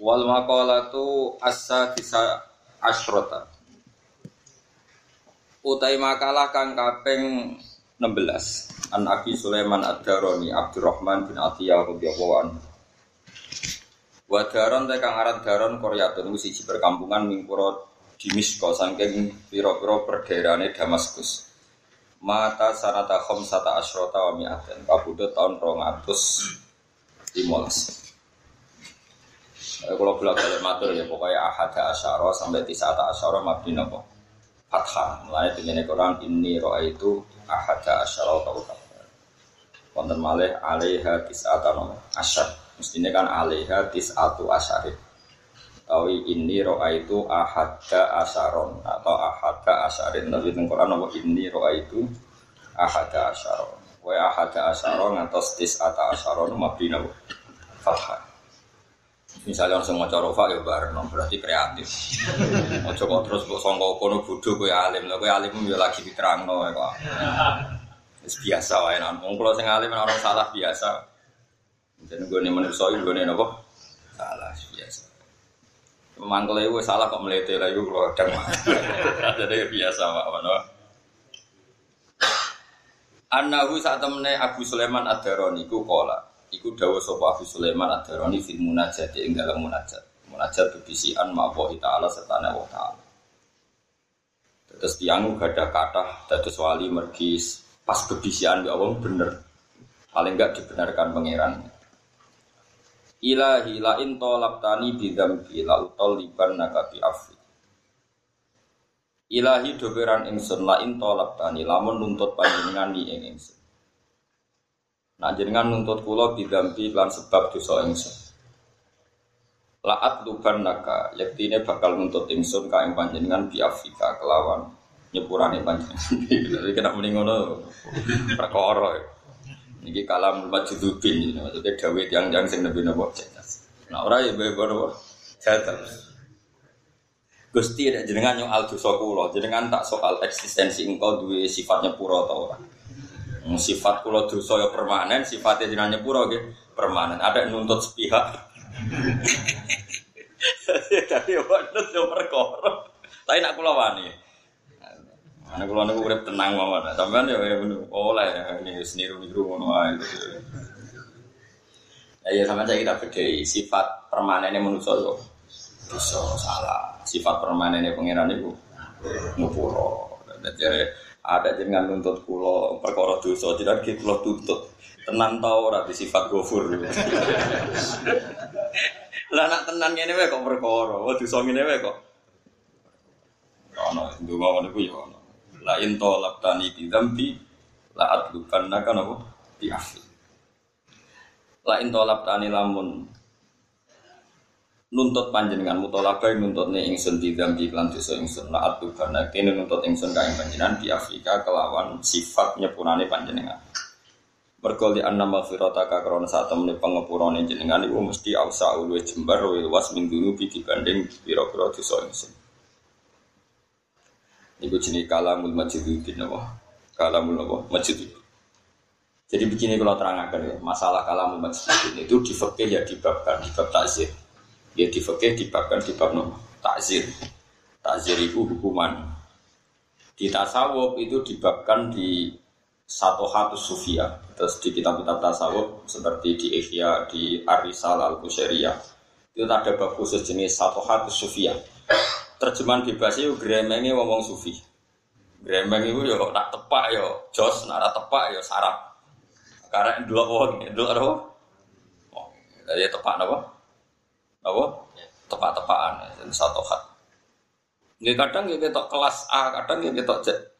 Wal maqalatu as-sadisa asyrota. Utai makalah kang kaping 16 An Abi Sulaiman Ad-Darani Abdurrahman bin Atiyah radhiyallahu anhu. Wa daron te kang aran daron Koryatun iku siji perkampungan ning pura Dimisko saking pira-pira perdaerahane Damaskus. Mata sanata khamsata asyrota wa mi'aten kabudut tahun 215. Eh, kalau bolak balik matur ya pokoknya ahad asyara sampai tisata asyara mabdi nopo fathah. Mulai dengan Quran ini roa itu ahad asyara atau kabar. Konten malih alaiha tisata nopo asyar. Mestinya kan alaiha tisatu asyarit. Tawi ini roa itu ahad asyaron atau ahad asyarin. Tapi di Quran nopo ini roa itu ahad asyaron. Wa ahad asyaron atau tisata asyaron mabdi nopo fathah. Misalnya langsung mau rofa ya bareng, berarti kreatif. Mau coba terus buat songkok kono bodoh gue alim, lah gue alim ya lagi diterang no ya kok. biasa wae nan. Wong kula sing alim orang salah biasa. Jadi gue nih menurut saya gue nih nopo salah biasa. Mangkel gue salah kok melete lah gue kalau kadang Jadi biasa pak mana. Anahu saat temennya Abu Sulaiman Ad-Darani ku kola Iku dawa sapa Abu Sulaiman ad-Darani fil munajat ing dalam munajat. Munajat bebisian ma'awahi ta'ala serta Allah ta'ala. Terus tiang gada kata dados wali mergis pas bebisian ya Allah bener. Paling enggak dibenarkan pangeran. Ilahi la in tolabtani bidzambi la utoliban nakabi afi. Ilahi doberan ingsun la in tolabtani lamun nuntut panjenengan ni ing ingsun. Nah jenengan nuntut kula bidampi lan sebab dosa ingsun. Laat luban naka, yaktine bakal nuntut ingsun ka panjenengan bi Afrika kelawan nyepurane panjenengan. Jadi kena muni ngono perkara. Niki kalam majudubin ini maksudnya dawet yang yang sing nabi nabo cerdas. Nah ora ya bae napa cerdas. Gusti ada jenengan yang al dosa kula, jenengan tak soal eksistensi engkau duwe sifatnya pura atau ora. Sifat kulo dosa ya permanen, sifatnya jenengan nyepuro gitu permanen. Ada nuntut sepihak. Tapi nuntut yo perkara. Tapi nak kulo wani. Ana kulo niku urip tenang mawon. Sampeyan yo oleh ini seniru-niru ngono ae. Ya ya sama saya kita bedai sifat permanennya manusia itu dosa salah. Sifat permanennya pangeran itu ngupuro. Jadi ada jenengan nuntut kulo perkara dosa tidak gitu kulo tuntut. Tenan tau ora sifat gofur lah nak tenan ngene wae kok perkara dosa ngene wae kok. Ono ndonga ngono ku yo ono. La in talabtani bi dzambi la adlukan naka napa? Bi afi. La in talabtani lamun nuntut panjenengan mutolaba nuntut nih ingsun di dambi klan dosa ingsun la atu karena kini nuntut ingsun kain panjenengan di Afrika kelawan sifat nyepurane panjenengan Mergo li anna krana saat temene pangepurane jenengan iku mesti ausa ulwe jembar wa luas min dunubi dibanding pira-pira dosa ingsun. Iku jenenge kalamul majidudin napa? Kalamul? Majidudin. Jadi begini kalau terangkan ya, masalah kalamul majidudin itu di fikih ya di bab takzir. Ya di fikih dibabkan di bab nomor takzir. Takzir itu hukuman. Di tasawuf itu dibabkan di satu hatu sufia. Terus di kitab-kitab tasawuf seperti di Ihya, di Arisal al Qusairiyah itu ada bab khusus jenis satu hatu sufia. Terjemahan bebas itu gremengnya ngomong sufi. Gremeng itu ya nak tepak ya jos, nak tepak ya sarap. Karena dua orang, dua orang. Oh, jadi tepak apa? Apa? Tepak-tepakan, jadi satu hat. Ini kadang kita kelas A, kadang kita Z.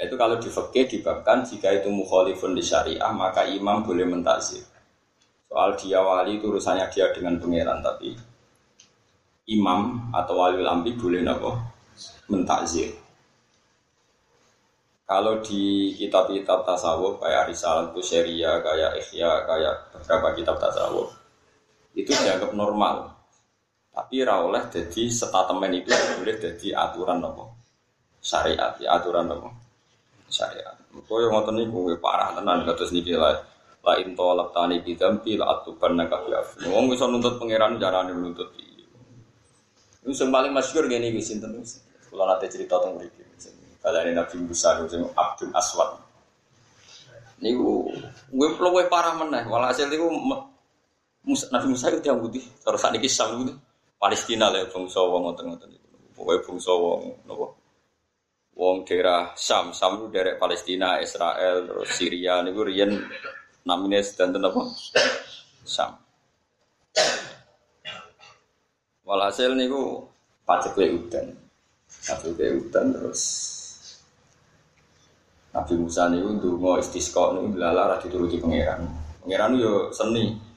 Itu kalau di fikih dibabkan jika itu mukhalifun di syariah maka imam boleh mentakzir. Soal dia wali itu urusannya dia dengan pangeran tapi imam atau wali lambi boleh nopo mentakzir. Kalau di kitab-kitab tasawuf kayak Risalah Syariah, kayak Ikhya, kayak beberapa kitab tasawuf itu dianggap normal. Tapi rawleh jadi statement itu boleh jadi aturan nopo syariat, ya, aturan nopo syariat. Kau yang ngotot nih, gue parah tenan kata niki lah. La into tani bidampi la atuban naka. Wong bisa nuntut pangeran jarane nuntut. Ini yang paling masyhur gini gue sinten Kalau nanti cerita tentang mereka. Kalian Nabi Musa itu Abdul Aswad. Ini gue gue parah meneh. Walhasil itu Nabi Musa itu putih. Terus saat ini kisah itu Palestina lah bangsa wong ngoten-ngoten itu. Pokoknya bangsa wong nopo. Wong daerah Sam, Sam itu daerah Palestina, Israel, terus Syria niku riyen namanya sedang apa? Sam. Walhasil niku pajak udan. Pajak udan terus Nabi Musa niku ndonga istisqa niku lala ra dituruti pangeran. Pangeran yo seni.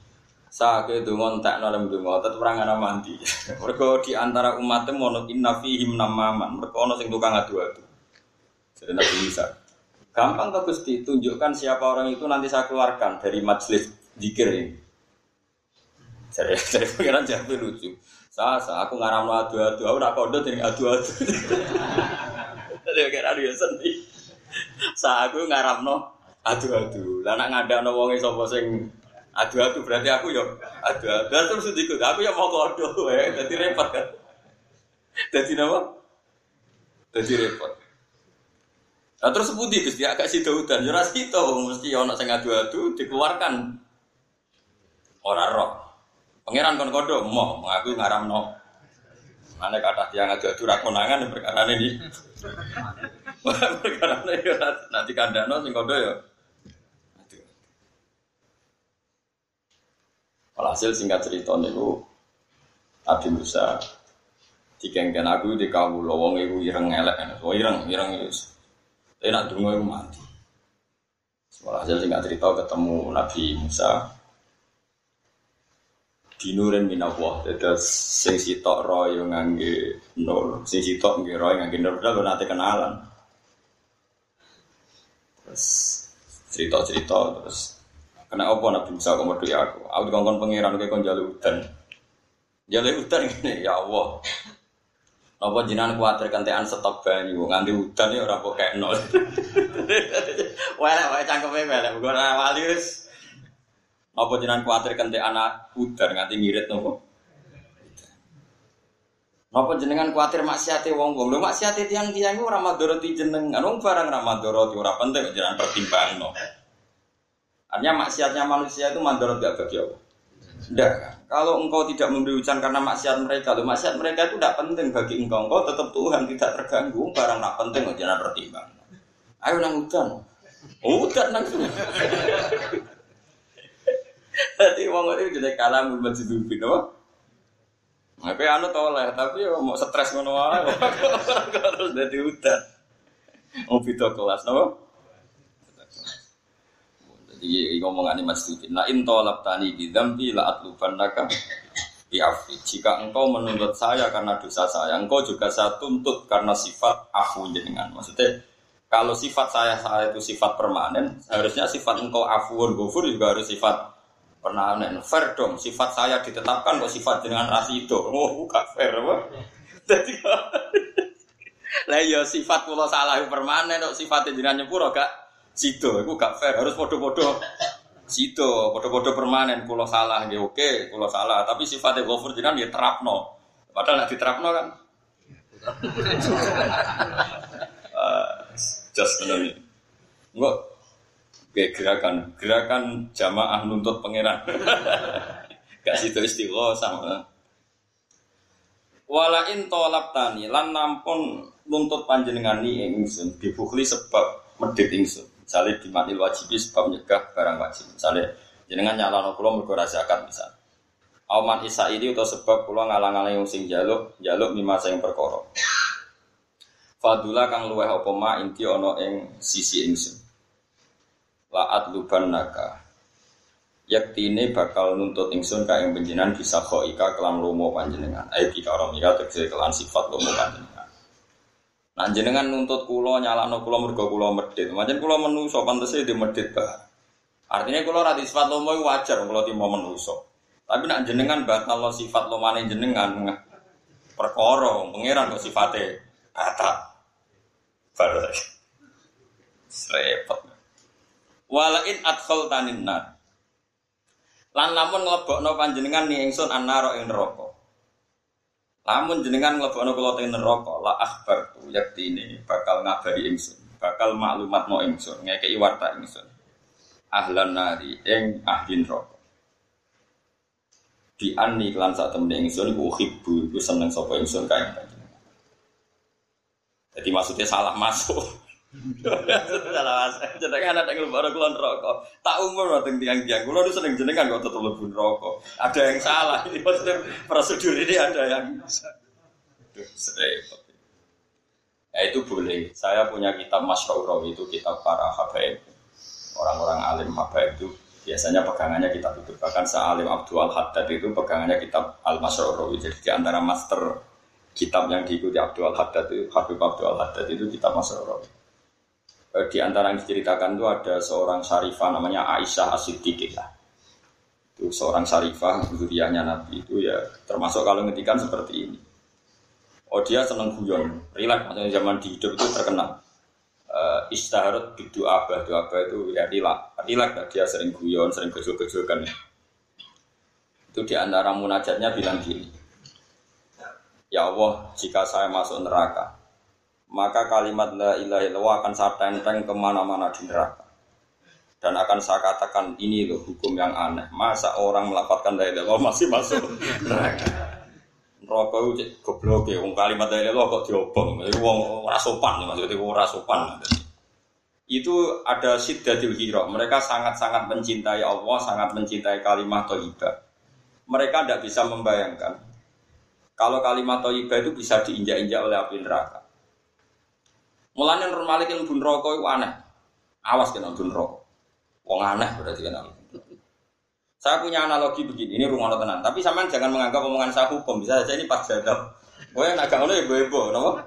Sake donga entekno lem donga tetep ora ngana mandi. Mergo di antara umatnya mono inna fihim namaman. Mergo ono sing tukang adu-adu. Jadi Nabi Musa. Gampang tuh Gusti, tunjukkan siapa orang itu nanti saya keluarkan dari majelis zikir ini. Jadi, jadi pangeran jawab lucu. Saya, saya aku ngaram adu-adu, aku nak kodo jadi adu-adu. Jadi kira dia sendiri. Sa aku ngaramno adu-adu. Lah nak no wonge sing adu-adu berarti aku yo adu-adu. Terus ikut aku ya mau kodo wae. Dadi repot kan. Dadi napa? Dadi repot. Nah terus putih Gusti agak si Daudan, ya kita mesti ana sing adu-adu dikeluarkan. Ora roh. Pangeran kon mau ngaku ngaramno. Mana kata tiang adu-adu ra konangan perkara ini. Perkara ya nanti kandano sing kodo ya. Alhasil singkat cerita niku Abi Musa dikengken aku di kamu lowong iku ireng elek kan. Oh ireng, ireng itu. Tapi nak dungo iku mati. Alhasil singkat cerita ketemu Nabi Musa dinurin minallah terus sing sitok roy ngangge nur sing sitok nggih roy ngangge nur lho nanti kenalan Terus cerita-cerita terus kena apa Nabi Musa kok metu aku. Aku dikongkon pangeran kayak kon jaluk udan. Jaluk udan ini ya Allah. Apa jinan kuatir kentean stok banyu nganti udan ya ora nol. Wala wae cangkeme welek gue ora wali wis. Apa jinan kuatir kentean udan nganti ngirit nopo? Napa jenengan kuatir maksiate wong-wong? Lho maksiate tiang-tiang iku ora madharati jenengan. Wong barang ora madharati ora penting jangan pertimbangno. Artinya maksiatnya manusia itu mandorot gak bagi Allah. Tidak. Kalau engkau tidak memberi hujan karena maksiat mereka, loh maksiat mereka itu tidak penting bagi engkau. Engkau tetap Tuhan tidak terganggu. Barang nak penting jangan pertimbang. Ayo nang hujan. Oh, hujan nang. Jadi wong itu jadi kalah masjid bin, tapi anu toleh, tapi ya mau stres ngono wae. Terus udan. Mau beda kelas, no? Jadi ngomongan ini Mas Tudin. Nah intolab tani di dampi la atluban naka biafi. Jika engkau menuntut saya karena dosa saya, engkau juga saya tuntut karena sifat afu jenengan. Maksudnya kalau sifat saya saya itu sifat permanen, harusnya sifat engkau afuun gufur juga harus sifat permanen fair dong sifat saya ditetapkan kok sifat dengan rasido oh gak fair apa jadi lah ya sifat pulau salah permanen kok sifatnya jenengan nyepuro gak sido itu gak fair harus podo-podo. Sido podo-podo permanen pulau salah ya oke pulau salah. Tapi sifatnya gofur jenengan ya terapno. Padahal nak diterapno kan? Uh, just ini enggak. Oke, gerakan. Gerakan jamaah nuntut pangeran. Gak situ istiqo sama. Walain tolap tani lan nampun nuntut panjenengan ni ingsun. Dibukhli sebab medit ingsun. Misalnya dimatil wajibi sebab nyegah barang wajib. Misalnya jenengan nyalano kula mergo zakat misal. Auman isa ini atau sebab kula ngalang-alang yang sing jaluk jaluk mima sing perkara. Fadula kang luweh apa ma inti ana ing sisi ingsun laat luban naka yakti ini bakal nuntut ingsun ka ing panjenengan bisa khoika kelan lomo panjenengan ai kita orang mira tegese kelan sifat lomo panjenengan Nah jenengan nuntut kulo nyalano kulo mergo kulo medit. Macam kulo menungso pantese di medit bah. Artinya kulo rati sifat lomo wajar kulo timo menungso. Tapi nak jenengan batal lo sifat lomane jenengan perkara pangeran kok sifate kata. Baru Repot. Walain adkhol tanin. Lan lamun nglebokno panjenengan ni ingsun annaro ing. Lamun jenengan nglebokno kula teng neraka, la akhbar tu yakti ini bakal ngabari ingsun, bakal maklumat mo ingsun, ngekeki warta ingsun. Ahlan nari ing ahli neraka. Di anni kelan sak temne ingsun iku hibbu iku seneng sapa ingsun kae. Jadi maksudnya salah masuk. Salah mas, jenengan ada yang lebar kulon rokok. Tak umur teng tiang tiang. Kulon itu jenengan kok tetap lebih rokok. Ada yang salah. Ini maksudnya prosedur ini ada yang. Repot. Ya itu boleh. Saya punya kitab Masyauraw itu kitab para habaib. Orang-orang alim habaib itu biasanya pegangannya kitab itu. Bahkan sealim Abdul Haddad itu pegangannya kitab Al Masyauraw. Jadi di antara master kitab yang diikuti Abdul Haddad itu Habib Abdul Haddad itu kitab Masyauraw. Eh, di antara yang diceritakan itu ada seorang syarifah namanya Aisyah As-Siddiqah. Itu seorang syarifah, zuriyahnya Nabi itu ya termasuk kalau ngetikan seperti ini. Oh dia seneng guyon, rilek maksudnya zaman di hidup itu terkenal. Uh, istaharut bidu abah, doa abah itu ya rilek, rilek dia sering guyon, sering gejol-gejolkan. Itu di antara munajatnya bilang gini, Ya Allah, jika saya masuk neraka, maka kalimat la ilaha illallah akan saya tenteng ke mana-mana di neraka. Dan akan saya katakan ini loh hukum yang aneh. Masa orang melaporkan la ilaha masih masuk neraka. Neraka itu goblok ya, kalimat la ilaha kok diobong. Itu wong ora sopan maksudnya ora sopan. Itu ada siddatil hiro. Mereka sangat-sangat mencintai Allah, sangat mencintai kalimat thayyibah. Mereka tidak bisa membayangkan kalau kalimat thayyibah itu bisa diinjak-injak oleh api neraka. Mulane Nur Malik ilmu rokok itu aneh. Awas kena bun rokok. Wong aneh berarti kena. Saya punya analogi begini, ini rumah tenan. Tapi sampean jangan menganggap omongan saya hukum. Bisa saja ini pas jadab. Oh yang agak ngono ibu-ibu, nopo?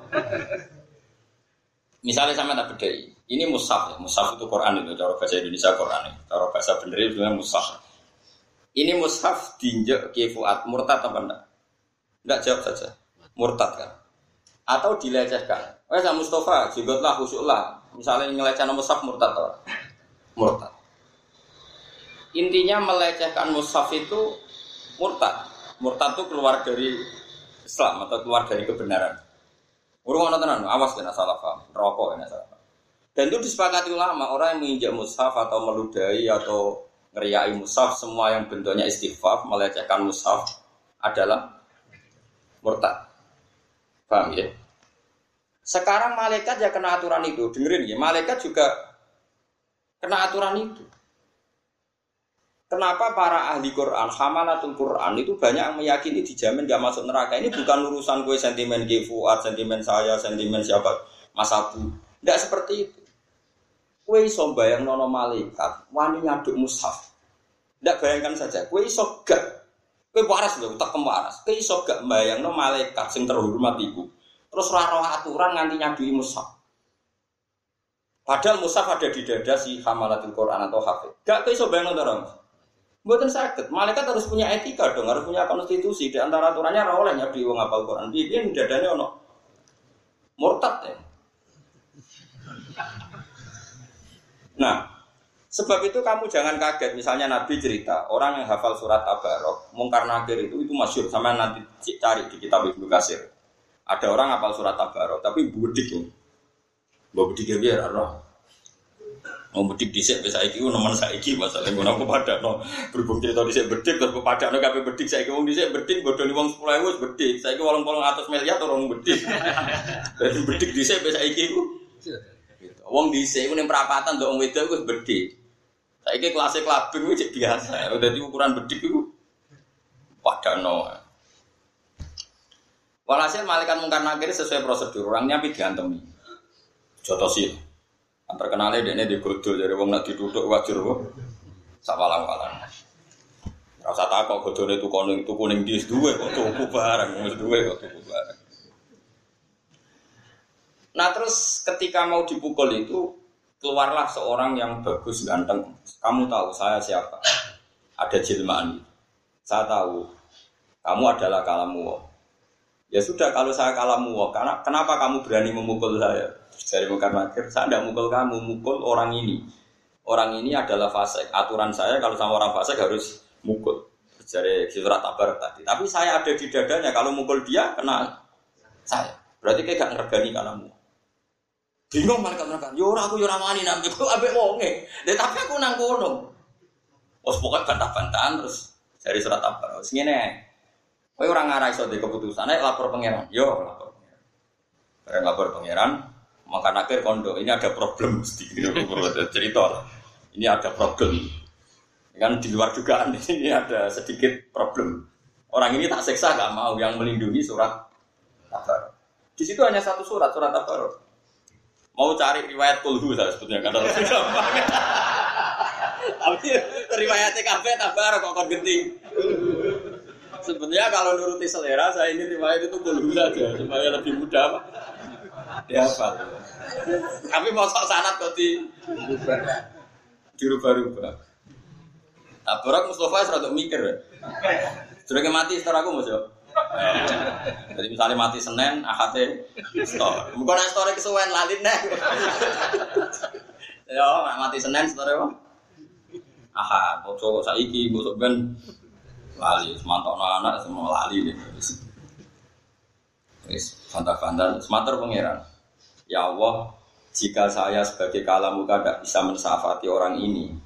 Misalnya sama tak bedai. Ini mushaf ya, mushaf itu Quran itu, cara bahasa Indonesia Quran ya. Cara bahasa bener itu mushaf. Ini mushaf dinjek kifuat murtad apa enggak? Enggak jawab saja. Murtad kan? Atau dilecehkan? Eh sama Mustafa, lah khusyuk lah. Misalnya ngelecehkan mushaf murtad atau murtad. Intinya melecehkan mushaf itu murtad. Murtad itu keluar dari Islam atau keluar dari kebenaran. Urung ana tenan, awas kena salah paham, rokok kena salah paham. Dan itu disepakati ulama, orang yang menginjak mushaf atau meludahi atau ngeriai mushaf semua yang bentuknya istighfar, melecehkan mushaf adalah murtad. Paham ya? Sekarang malaikat ya kena aturan itu. Dengerin ya, malaikat juga kena aturan itu. Kenapa para ahli Quran, hamalatul Quran itu banyak yang meyakini dijamin gak masuk neraka. Ini bukan urusan kue sentimen Fuad, sentimen saya, sentimen siapa, Mas Abu. Tidak seperti itu. Kue iso bayang nono malaikat, wani ngaduk mushaf. Tidak bayangkan saja, kue iso gak, kue waras loh, tak kemaras. Kue iso gak bayang nono malaikat sing terhormat itu Terus raro aturan nganti nyadui mushaf. Padahal mushaf ada di dada si hamalatul Quran atau hafid. Gak bisa bayang orang. Buatan sakit. Malaikat harus punya etika dong, harus punya konstitusi. Di antara aturannya ora oleh nyadui wong apal Quran. Dia dadanya ono murtad ya. Nah, sebab itu kamu jangan kaget. Misalnya Nabi cerita orang yang hafal surat Tabarok, mungkar nakir itu itu masyur sama nanti cari di kitab Ibnu Kasir. Ada orang apal surat Tabarok, tapi budik ya. Budik ya biar roh. Mau budik disek bisa iki nemen saiki masalah ngono aku pada no berhubung cerita disek bedik terus pada no kabeh bedik saiki wong disek bedik bodoh wong 10.000 wis bedik saiki 80 miliar orang bedik. Dari bedik disek bisa iki ku. Wong disek ku ning perapatan ndok wong wedok wis bedik. Saiki kelasnya kelabing wis biasa. Dadi ukuran bedik iku padano. Walhasil malaikat mungkar nakir sesuai prosedur orangnya tapi diantemi. Jotos sih. Terkenalnya dia ini digodo dari wong nak duduk wajar kok. Sawalang walang. Rasa takut godone tuku ning tuku ning dia duwe kok tuku barang, duwe kok tuku barang. Nah terus ketika mau dipukul itu keluarlah seorang yang bagus ganteng. Kamu tahu saya siapa? Ada jilmaan. Saya tahu kamu adalah kalamu. Ya sudah kalau saya kalamu, karena kenapa kamu berani memukul saya? Dari mungkar nakir, saya tidak mukul kamu, mukul orang ini. Orang ini adalah fasik. Aturan saya kalau sama orang fasik harus mukul. Dari surat tabar tadi. Tapi saya ada di dadanya. Kalau mukul dia kena saya. Berarti kayak gak ngergani kalamu. Bingung malaikat neraka. Yo aku yo ora wani nang iku ambek wonge. Tapi aku nang kono. Wes pokoke bantah-bantahan terus dari surat tabar. Wis ngene. Kowe ora ngarai iso di keputusan, nek lapor pangeran. Yo lapor pangeran. Bareng lapor pangeran, maka akhir kondo ini ada problem sedikit cerita. Ini ada problem. Kan di luar juga ini ada sedikit problem. Orang ini tak seksa gak mau yang melindungi surat tabar. Di situ hanya satu surat, surat tabar. Mau cari riwayat kulhu saya sebetulnya kan lebih gampang. Tapi riwayatnya kafe tabar kok kok genting. Sebenarnya kalau nuruti selera saya ini riwayat itu kulhu saja supaya lebih mudah dihafal. Tapi mau sok sanat kok di dirubah-rubah. Tabarak Mustafa serata mikir. Sudah mati setelah aku mau jadi misalnya mati Senin, Ahadnya store. Bukan store kesuwen lalin nih. Ya, mati Senin store apa? Ahad, bocor saiki, bocor ben lali, semantau anak semua lali nih. Wis fanta-fanta, pangeran. Ya Allah, jika saya sebagai kalamuka tidak bisa mensafati orang ini,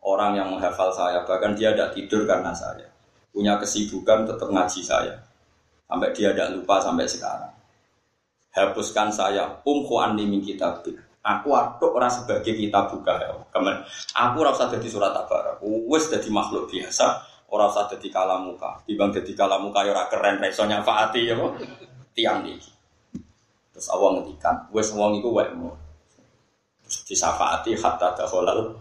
orang yang menghafal saya, bahkan dia tidak tidur karena saya punya kesibukan tetap ngaji saya. Sampai dia tidak lupa sampai sekarang. Hapuskan saya, umku anni min kitab. Aku aduk orang sebagai kita buka ya. Kemen, aku rasa jadi surat kabar. Wes jadi makhluk biasa, orang usah jadi kalamuka. Dibang jadi kalamuka ya ora keren resonya faati ya Tiang nih. Terus awang ngedikan, wes iku wae mau. Disafaati hatta dakhalal.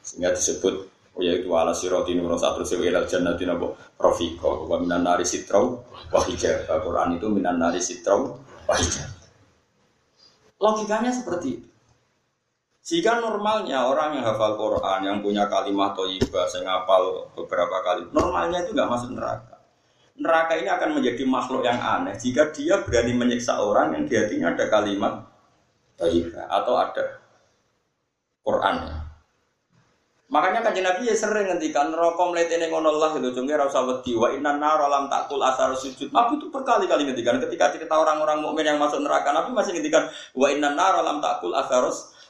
Sehingga disebut Oh, yaitu ala siroti nuro satu sewa ilal jannati nabo rofiko. Wa minan nari sitrau wa hijab. Al-Quran itu minan nari sitrau wa hijab. Logikanya seperti itu. Jika normalnya orang yang hafal Quran yang punya kalimat toyibah saya ngapal beberapa kali normalnya itu nggak masuk neraka. Neraka ini akan menjadi makhluk yang aneh jika dia berani menyiksa orang yang di hatinya ada kalimat toyibah atau ada Qurannya Makanya kan Nabi ya sering ngendikan rokok mletene ngono Allah itu jengke ora usah wedi wa inna nar lam takul asar sujud. Nabi itu berkali-kali ngendikan ketika cerita orang-orang mukmin yang masuk neraka Nabi masih ngendikan wa inna nar lam takul asar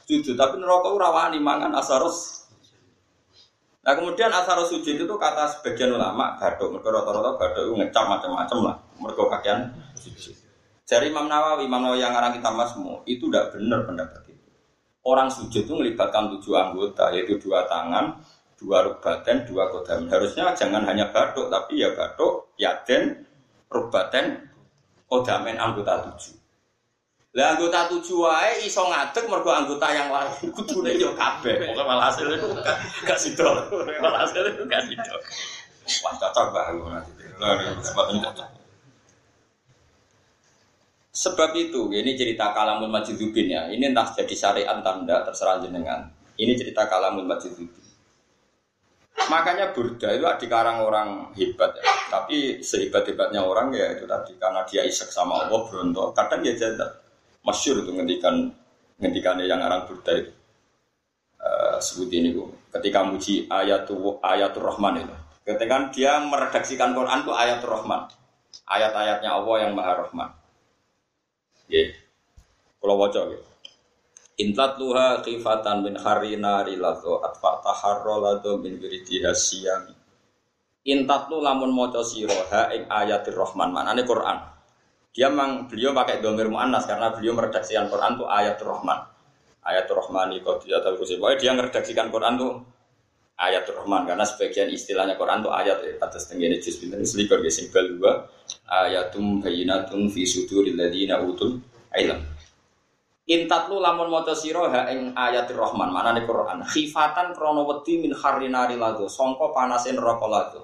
sujud. Tapi neraka ora wani mangan asarus Nah kemudian asar sujud itu kata sebagian ulama gadok, mereka rata-rata gadok itu ngecap macam-macam lah, mereka kakian sujud. Dari Imam Nawawi, Imam Nawawi yang ngarang kita masmu itu tidak benar pendapat Orang sujud itu melibatkan tujuh anggota, yaitu dua tangan, dua rubaten, dua kodam. Harusnya jangan hanya batuk, tapi ya batuk, yaden, rubaten, kodamen anggota tujuh. Lah anggota tujuh wae iso ngadeg mergo anggota yang lain kudune yo kabeh. Pokoke malah hasil itu gak sido. Malah hasil itu gak sido. Wah cocok banget. Lah kesempatan cocok. Sebab itu, ini cerita kalamun majidubin ya. Ini entah jadi syariat tanda terserah jenengan. Ini cerita kalamun majidubin. Makanya Burda itu dikarang orang hebat ya. Tapi sehebat-hebatnya orang ya itu tadi karena dia isek sama Allah berontok. Kadang ya jadi masyur itu ngendikan ngendikan yang orang Burda itu. Uh, sebut ini bu. Ketika muji ayatul ayatul Rahman itu. Ketika dia meredaksikan Quran itu ayatul Rahman. Ayat-ayatnya Allah yang Maha Rahman. Nggih. Kula waca nggih. Intat luha khifatan min harina rilato atfa taharro lado min wiridi hasiyami. Intat lu lamun maca sira ha ing ayatir rahman manane Quran. Dia memang beliau pakai domir muannas karena beliau meredaksikan Quran tuh ayat rahman. Ayat rahmani qadiyatul kursi. Pokoknya dia meredaksikan Quran tuh ayat rahman karena sebagian istilahnya Quran tuh ayat ya, atas tenggene juz pinten selikur ge sing dua ayatum bayinatun fi suduril ladina utul ilm. Intat lu lamun maca sira ha ing ayatir Rahman, mana nih Quran. Khifatan krono wedi min harrinari lagu, songko panasin rokok lagu.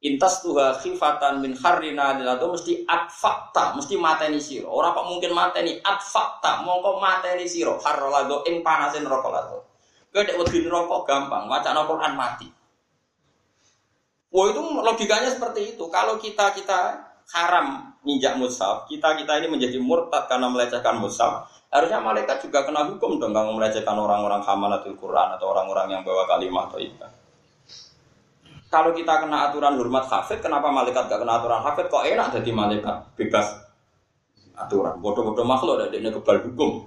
Intas tuha khifatan min harrinari lagu mesti fakta, mesti mateni siro. Orang kok mungkin mateni fakta, mongko mateni siro. Harro lagu ing panasin rokok lagu. Gede wedi rokok gampang, wacana Quran mati. Wah itu logikanya seperti itu. Kalau kita kita haram nginjak mushaf, kita kita ini menjadi murtad karena melecehkan mushaf. Harusnya malaikat juga kena hukum dong kalau melecehkan orang-orang hamalatul Quran atau orang-orang yang bawa kalimat atau itu. Kalau kita kena aturan hormat hafid, kenapa malaikat gak kena aturan hafid? Kok enak jadi malaikat bebas aturan? Bodoh-bodoh makhluk ada ini kebal hukum.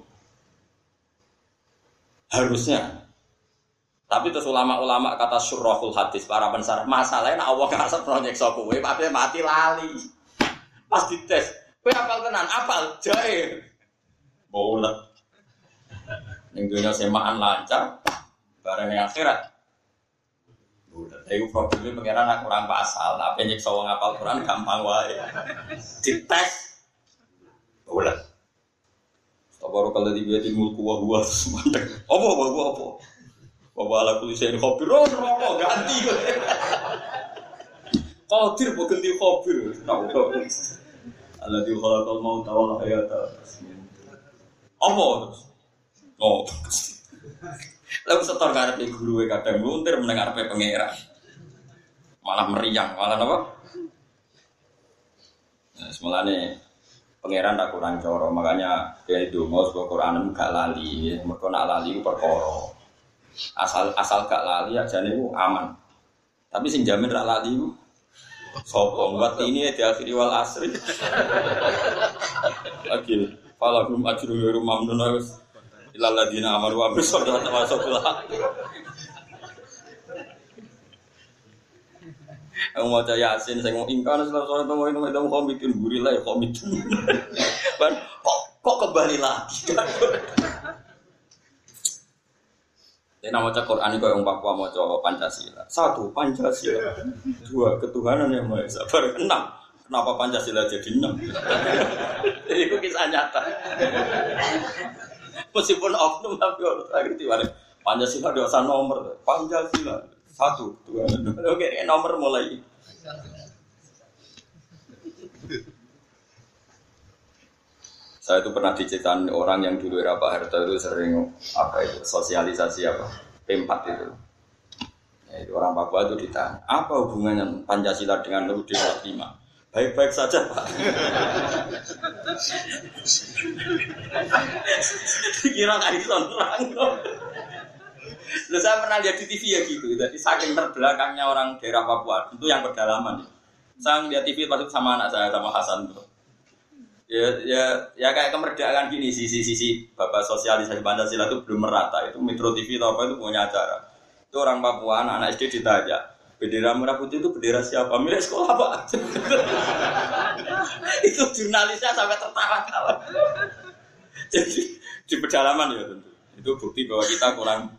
Harusnya. Tapi terus ulama-ulama kata surahul hadis para pensar masalahnya Allah kasar proyek sokuwe, tapi mati lali. Pas dites, kowe apal tenan, apal jae. Bola. Ning dunia semaan lancar, bareng yang akhirat. Udah, itu problemnya pengiran aku kurang pasal, tapi nyiksa wong apal Quran gampang wae. Dites. Bola. Tabaru kalau di biati mulku wa semandek. Apa apa apa Bapak ala kulisain kopi, oh rokok ganti. Qadir bukan di kopi, tahu kok. Allah di khalaqal mau tahu hayata. Apa terus? Oh. Lalu setor di guru kadang luntir mendengar pe pengira. Malah meriang, malah apa? Nah, semulane pangeran tak kurang coro, makanya dia itu mau sebuah Quran gak lali, mereka nak lali perkara. Asal asal gak lali aja nih aman. Tapi sing jamin rak lali Sopo buat ini ya di akhir wal asri. Lagi falahum ajru ghairu mamnun wis ilal ladina amanu wa amilus solihati wa sabila. Aku mau caya yasin, saya mau ingkar, setelah sore itu mau itu mau komitin gurila ya komitin. Kok kok kembali lagi? Ini nama cek Quran itu yang Papua mau coba Pancasila. Satu Pancasila, dua ketuhanan yang mau esa. enam. Kenapa Pancasila jadi enam? Jadi itu kisah nyata. Meskipun oknum tapi orang ngerti mana. Pancasila dua nomor. Pancasila satu, dua, Oke, nomor mulai. Saya itu pernah diceritain orang yang dulu era Pak Harto itu sering apa itu sosialisasi apa P4 itu. Ya, itu orang Papua itu ditanya, apa hubungannya Pancasila dengan UUD 45? Baik-baik saja Pak. Dikira terang. Lalu saya pernah lihat di TV ya gitu, jadi saking terbelakangnya orang daerah Papua, itu yang pedalaman. Saya lihat TV pas sama anak saya, sama Hasan tuh ya ya ya kayak kemerdekaan gini sisi-sisi bapak sosialisasi Pancasila itu belum merata. Itu Metro TV atau apa itu punya acara. Itu orang Papua anak, -anak SD ditanya bendera merah putih itu bendera siapa? Milik sekolah pak. Itu jurnalisnya sampai tertawa-tawa. Jadi di pedalaman ya tentu. Itu bukti bahwa kita kurang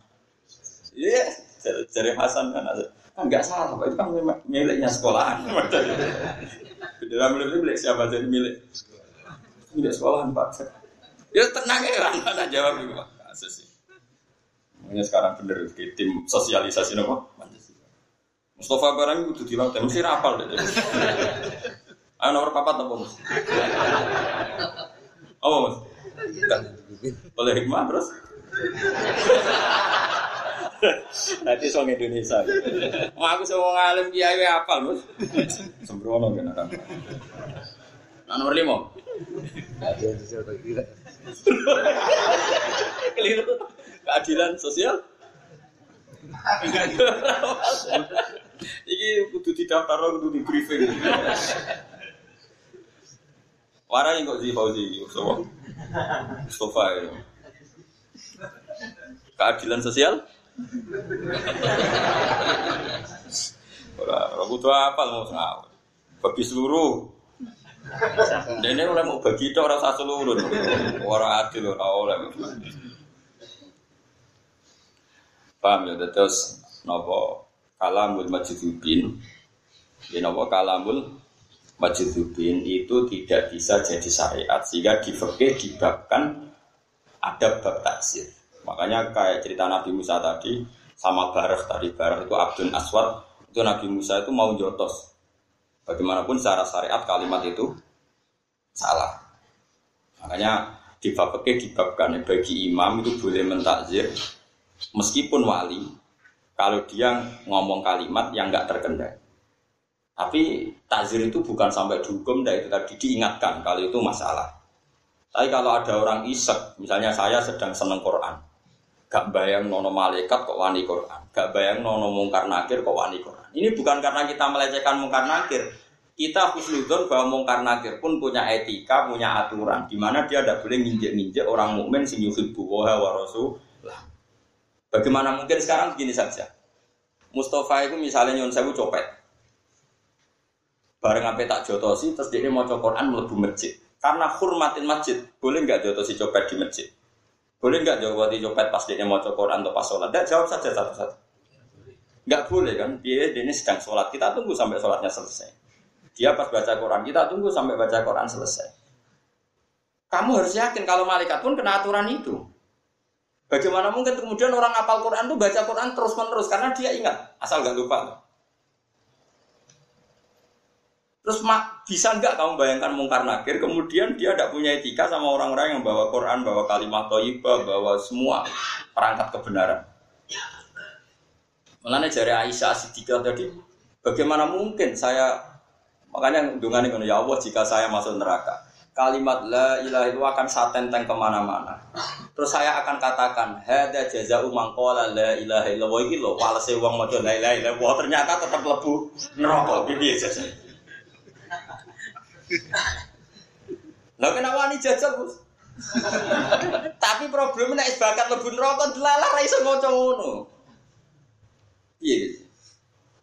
iya yeah, dari Hasan kan kan nggak salah pak. Itu kan miliknya sekolahan. Bendera milik milik siapa? Jadi milik tidak sekolahan pak. Ya tenang ya ada jawab itu pak. Kasus. Makanya sekarang bener di tim sosialisasi nopo. Mustafa barang itu dilatih mesti rapal deh. Ayo nomor papat apa mas? Apa mas? Boleh hikmah terus? Nanti soal Indonesia. Mau aku semua ngalim kiai apal mas? Sembrono kan orang. Nah, nomor lima. Keliru. Keadilan sosial. Iki kudu didaftar kudu di briefing. Warai kok di Fauzi Mustafa. Mustafa ya. Keadilan sosial? Ora, ora butuh apa mau ngawur. Bagi seluruh ini oleh mau bagi itu orang satu seluruh, orang adil orang oleh. Paham ya terus nopo kalamul majidubin, di nopo kalamul majidubin itu tidak bisa jadi syariat sehingga di fikih dibabkan ada bab takzir. Makanya kayak cerita Nabi Musa tadi sama Barah tadi Barah itu Abdul Aswad itu Nabi Musa itu mau jotos. Bagaimanapun secara syariat kalimat itu salah. Makanya di bab bagi imam itu boleh mentakzir meskipun wali kalau dia ngomong kalimat yang nggak terkendali. Tapi takzir itu bukan sampai dihukum, dan itu tadi diingatkan kalau itu masalah. Tapi kalau ada orang isek, misalnya saya sedang seneng Quran, gak bayang nono malaikat kok wani Quran, gak bayang nono mungkar nakir kok wani Quran. Ini bukan karena kita melecehkan mungkar nakir, kita husnudon bahwa mungkar nakir pun punya etika, punya aturan, di mana dia tidak boleh nginjek-nginjek orang mukmin sing yuhibbu wa rasulullah. Bagaimana mungkin sekarang begini saja. Mustafa itu misalnya nyon sewu copet. Bareng sampai tak jotosi, terus dia mau Quran melebu masjid. Karena hormatin masjid, boleh nggak jotosi copet di masjid? Boleh nggak jawati copet pas dia mau Quran atau pas sholat? Tidak jawab saja satu-satu. Nggak boleh kan? Dia, ini sedang sholat. Kita tunggu sampai sholatnya selesai. Dia pas baca Quran, kita tunggu sampai baca Quran selesai. Kamu harus yakin kalau malaikat pun kena aturan itu. Bagaimana mungkin kemudian orang apal Quran itu baca Quran terus menerus karena dia ingat asal gak lupa. Terus mak, bisa nggak kamu bayangkan mungkar nakir, kemudian dia tidak punya etika sama orang-orang yang bawa Quran, bawa kalimat toibah, bawa semua perangkat kebenaran. Mulanya jari Aisyah Siddiqah tadi, bagaimana mungkin saya, makanya dengan ini, ya Allah jika saya masuk neraka, kalimat la ilaha itu akan saya tenteng ke mana-mana. Terus saya akan katakan, hada jaza umang kola la ilaha illallah ini loh, walase uang la ilaha illallah, ternyata tetap lebu neraka, aja saya. Lah kenapa ini jajal bos? Tapi problemnya nek bakat lebu neraka delalah ra iso maca ngono. Gitu.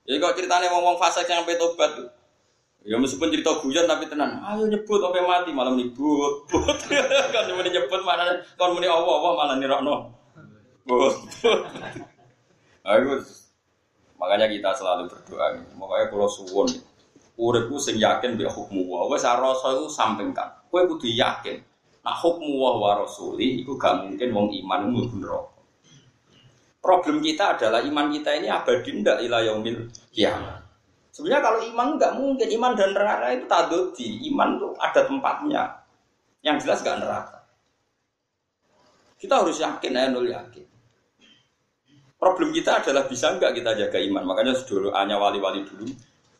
Ya kok ceritanya ngomong fase yang sampai tobat tuh. Ya meskipun cerita guyon tapi tenan. Ayo nyebut sampai mati malam nyebut. kan cuma nyebut mana kon muni Allah Allah malah nirokno. Ayo makanya kita selalu berdoa. Makanya kalau suwon uripku sing yakin bi hukmu wa wis rasa iku sampingkan. Kowe kudu yakin. Nah hukmu wa wa rasuli iku gak mungkin wong iman mlebu neraka. Problem kita adalah iman kita ini abadi ndak ila yaumil kiamat. Sebenarnya kalau iman nggak mungkin, iman dan neraka itu tadoti. Iman itu ada tempatnya. Yang jelas nggak neraka. Kita harus yakin, ya nul yakin. Problem kita adalah bisa nggak kita jaga iman. Makanya dulu hanya wali-wali dulu.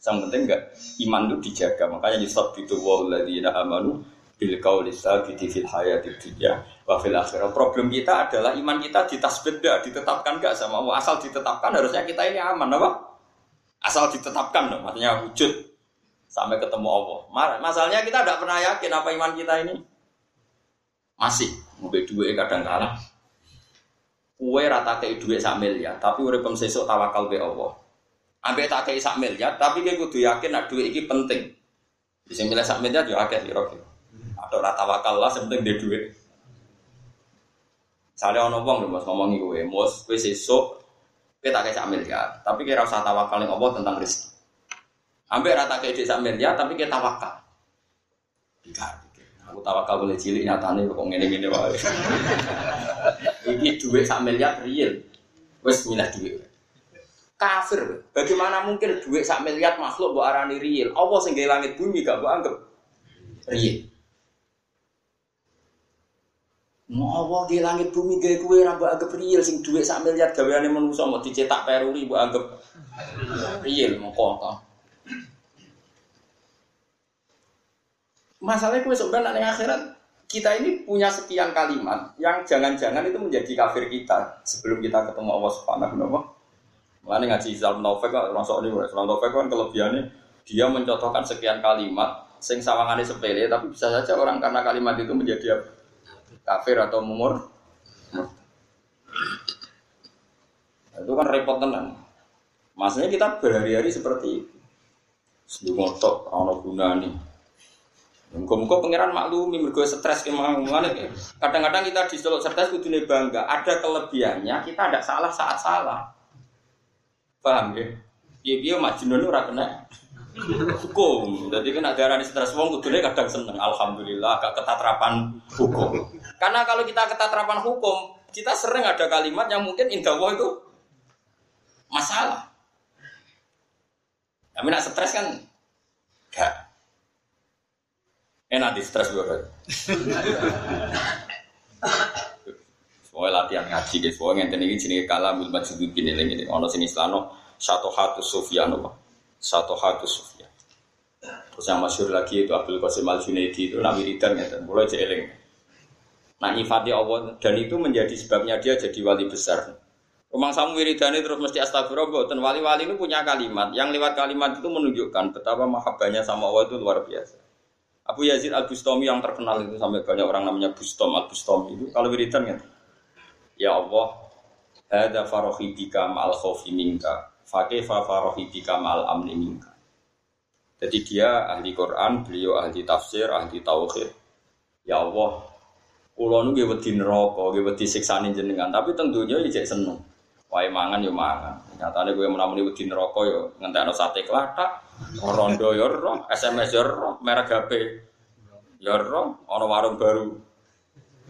Yang penting nggak iman itu dijaga. Makanya Yusuf itu walladzina amanu bil qauli sabiti fil hayati dunya wa fil akhirah. Problem kita adalah iman kita ditasbih ditetapkan nggak sama Allah. Asal ditetapkan harusnya kita ini aman, apa? Asal ditetapkan dong, maksudnya wujud sampai ketemu Allah. Masalahnya kita tidak pernah yakin apa iman kita ini masih mobil dua kadang kalah. Kue rata kei dua sak miliar, tapi udah sesuk tawakal be Allah. Ambek tak kei sak miliar, tapi gue kudu yakin nak dua ini penting. Sini milih sak miliar juga akeh kira Atau rata wakal lah, penting dia dua. Misalnya orang ngomong, mas ngomongi gue, mus gue sesuk kita tak kayak miliar, tapi kita usah tawakal yang Allah tentang rezeki. Ambil rata kayak desa miliar, tapi kita tawakal. Tidak, aku tawakal boleh cilik nyatane kok ngene-ngene wae. Ini duit sak miliar real. Wes milah duit. Kafir. Bagaimana mungkin duit sak miliar makhluk buat arani real? Allah sing langit bumi gak buat anggap real. Mau Allah di langit bumi gaya kue rambut agak real sing duit sak miliar gaweane manusa mau dicetak peruri buat anggap real mau kok. Masalahnya kue sebenarnya di akhirat kita ini punya sekian kalimat yang jangan-jangan itu menjadi kafir kita sebelum kita ketemu Allah Subhanahu wa taala. Mulane ngaji Islam Taufik orang soal ini Islam Taufik kan kelebihannya dia mencontohkan sekian kalimat sing sawangane sepele tapi bisa saja orang karena kalimat itu menjadi kafir atau mumur. Itu kan repot tenan. Maksudnya kita berhari-hari seperti itu. Ngotok ono gunane. Muka-muka pangeran maklumi mergo stres ke mana Kadang-kadang kita di solo stres kudune bangga. Ada kelebihannya kita ada salah saat salah. Paham ya? Dia dia majnun ora kena hukum. Jadi kan ada orang stres wong kudune kadang seneng. Alhamdulillah gak ketatrapan hukum. Karena kalau kita ketatrapan hukum, kita sering ada kalimat yang mungkin indah itu masalah. Tapi nak stres kan gak. Enak di stres gue Soalnya latihan ngaji guys, soalnya ngenten ini jenis kalam ilmu majudud gini ini. Ono sini selano satu hatu Sufyan apa? Satu hatu Sufyan. Terus yang masyur lagi itu Abdul Qasim Al Junaidi itu Nabi Ridhan ya, mulai jeeling. Nah nyifati Allah dan itu menjadi sebabnya dia jadi wali besar. Rumah samu wiridani terus mesti astagfirullah. Dan wali-wali itu punya kalimat. Yang lewat kalimat itu menunjukkan betapa mahabbahnya sama Allah itu luar biasa. Abu Yazid Al Bustami yang terkenal itu sampai banyak orang namanya Bustom Al Bustami itu kalau wiridan gitu. Ya Allah, ada farohi bika ma'al khawfi minka, fakefa farohi bika ma'al amni minka. Jadi dia ahli Quran, beliau ahli tafsir, ahli tauhid. Ya Allah, kulo nu nggih wedi neraka, nggih wedi siksane jenengan, tapi tentunya ijek seneng. Wae mangan yo mangan. Nyatane kowe menamuni wedi neraka yo ngentekno sate klathak, rondo yo SMS yo merek HP yo ana warung baru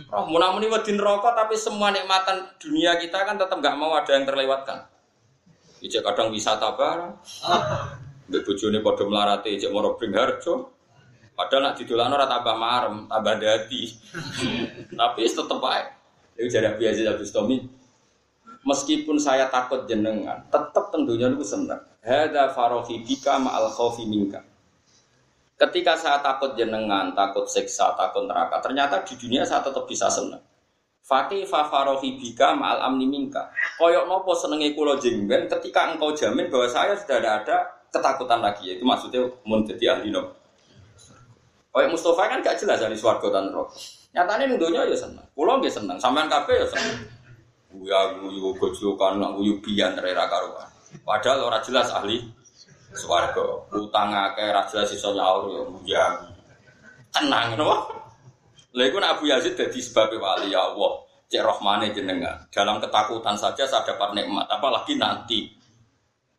Oh, munamuni wedin rokok tapi semua nikmatan dunia kita kan tetap nggak mau ada yang terlewatkan. Ijek kadang wisata bareng. Mbek bojone padha melarate ijek moro bring harjo. Padahal nak didolakno ora tambah marem, tambah dadi. tapi tetep ae. Iku jare biasa Abu Stomi. Meskipun saya takut jenengan, tetap tentunya itu senang. Hada farohi bika ma'al khawfi minka. Ketika saya takut jenengan, takut seksa, takut neraka, ternyata di dunia saya tetap bisa senang. Fakih fafarohi bika ma'al amni minka. Koyok nopo senengi kulo jengben ketika engkau jamin bahwa saya sudah ada, ada ketakutan lagi. Itu maksudnya mun jadi ahli no. Koyok Mustafa kan gak jelas dari suarga dan roh. Nyatanya nih dunia ya senang. Kulo gak senang. Sampean kafe ya senang. Guya guyu gojokan, guyu bian terera karuan. Padahal orang jelas ahli Swarga, utang akeh ra jelas iso nyaur ya ya. Tenang napa? Lha iku Abu Yazid dadi sebab wali ya Allah. Cek rohmane jenengan. Dalam ketakutan saja saya dapat nikmat, apalagi nanti.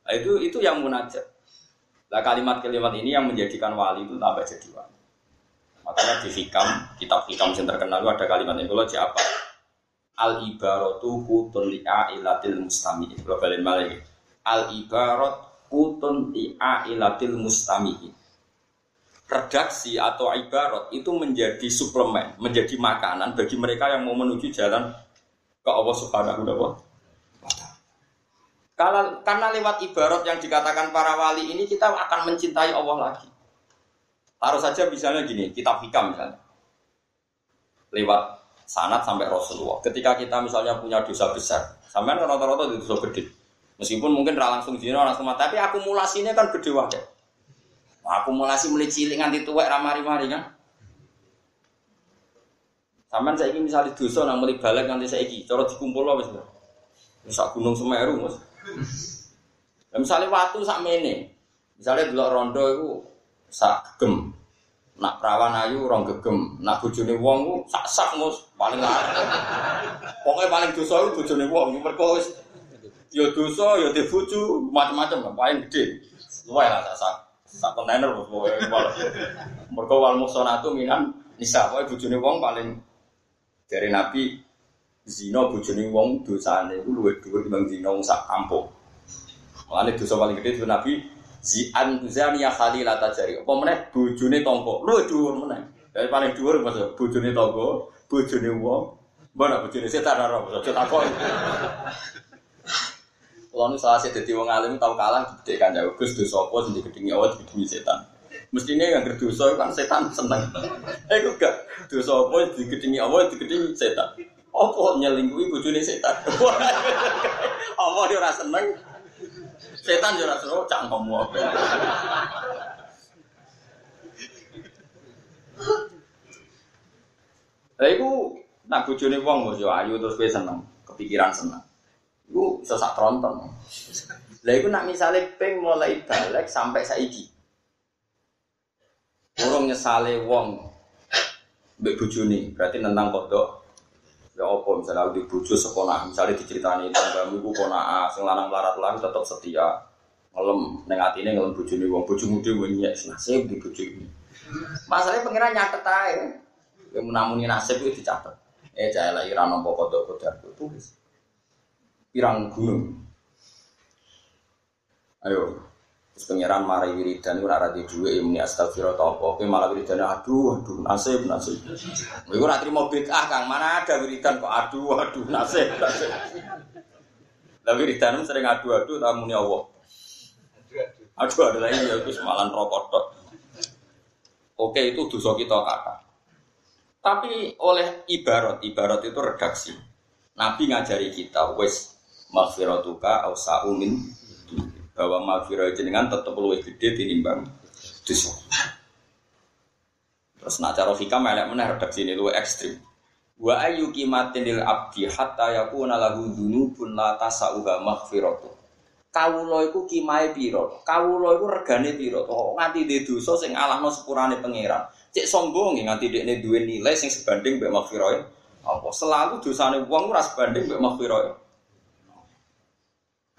Nah, itu itu yang munajat. Nah kalimat-kalimat ini yang menjadikan wali itu tambah jadi wali. Makanya di hikam, kitab hikam yang terkenal itu ada kalimat yang kalau apa? Al ibaratu kutun li'a ilatil mustami. Kalau kalian malah Al ibarat utun ilatil mustamihi. Redaksi atau ibarat itu menjadi suplemen, menjadi makanan bagi mereka yang mau menuju jalan ke Allah Subhanahu wa Karena, karena lewat ibarat yang dikatakan para wali ini kita akan mencintai Allah lagi. Harus saja misalnya gini, kitab hikam misalnya. Lewat sanat sampai Rasulullah. Ketika kita misalnya punya dosa besar, sampai rata-rata dosa gede Meskipun mungkin ra langsung zina langsung mati, tapi akumulasinya kan gede wae. Nah, akumulasi mulai cilik nganti tuwek ra mari-mari kan. Sampeyan saiki misalnya dosa nang mulai balik nganti saiki, cara dikumpul wis. Wis sak gunung Semeru, Mas. Nah, misalnya watu sak mene. Misalnya delok rondo iku sak gem. Nak perawan ayu rong gegem, nak bojone wong ku sak sak mus paling larang. Pokoke paling dosa iku bojone wong, mergo ya dosa, ya dibucu, macam-macam lah, paling gede. Luwe lah sak sak kontainer. Mergo wal musonatu minan nisa pokoke bojone wong paling dari Nabi zina bojone wong dosane iku luwih dhuwur timbang zina wong sak kampung. Mulane dosa paling gede itu Nabi Zian zania khalila tajari. Apa meneh bojone tangga. Luwih dhuwur meneh. Dari paling dhuwur maksud bojone tangga, bojone wong. Mbok bojone setan ora maksud takon. Kalau nu salah sih jadi wong alim tahu kalah gede kan jauh gus dosa apa sih digedingi awal digedingi setan. Mestinya yang berdosa kan setan seneng. Eh gue gak dosa apa digedingi awal digedingi setan. Apa nyelingkuhi bojone setan. Allah dia rasa seneng. Setan dia rasa oh cangkemmu apa. Lah iku nak bojone wong yo ayu terus kowe seneng, kepikiran seneng. Iku sesak tronton. Lah iku nak misale ping mulai balik sampai saiki. Urung nyesale wong mbek bojone, berarti nentang kodok. Ya apa misalnya di bojo sekolah, misalnya diceritani tanggamu iku ponak sing lanang larat lan tetap setia. ngelem ning atine ngelem bojone wong bojomu dhewe nyek nasib di bojomu. Masalahnya pengiran nyatet ae. Kowe menamuni nasib itu dicatat. Eh jaya lagi ra nampa kodok kodar tulis. Pirang gunung. Ayo, Terus pengiran mari wiridan itu ora di dua ini astagfirullah ta apa. Kowe malah wiridan aduh aduh nasib nasib. Kowe ora trimo bid'ah Kang, mana ada wiridan kok aduh aduh nasib nasib. Lah wiridan sering aduh-aduh tamune Allah. Aduh ada lagi ya wis malan rokok. Oke itu dosa kita kata. Tapi oleh ibarat, ibarat itu redaksi. Nabi ngajari kita wes maghfiratuka au sa'umin bahwa maghfirah jenengan tetap lebih gede tinimbang dosa. Terus nak cara fikam elek meneh redaksi ini luwih ekstrim. Wa ayu kimatin lil abdi hatta yakuna lahu dzunubun la tasauha maghfiratu. Kawula iku kimahe pira? Kawula iku regane pira? Kok nganti dhe dosa sing alahno sepurane pangeran. Cek sombong nganti dekne duwe nilai sing sebanding mbek maghfirah. Apa selalu dosane wong ora sebanding mbek maghfirah.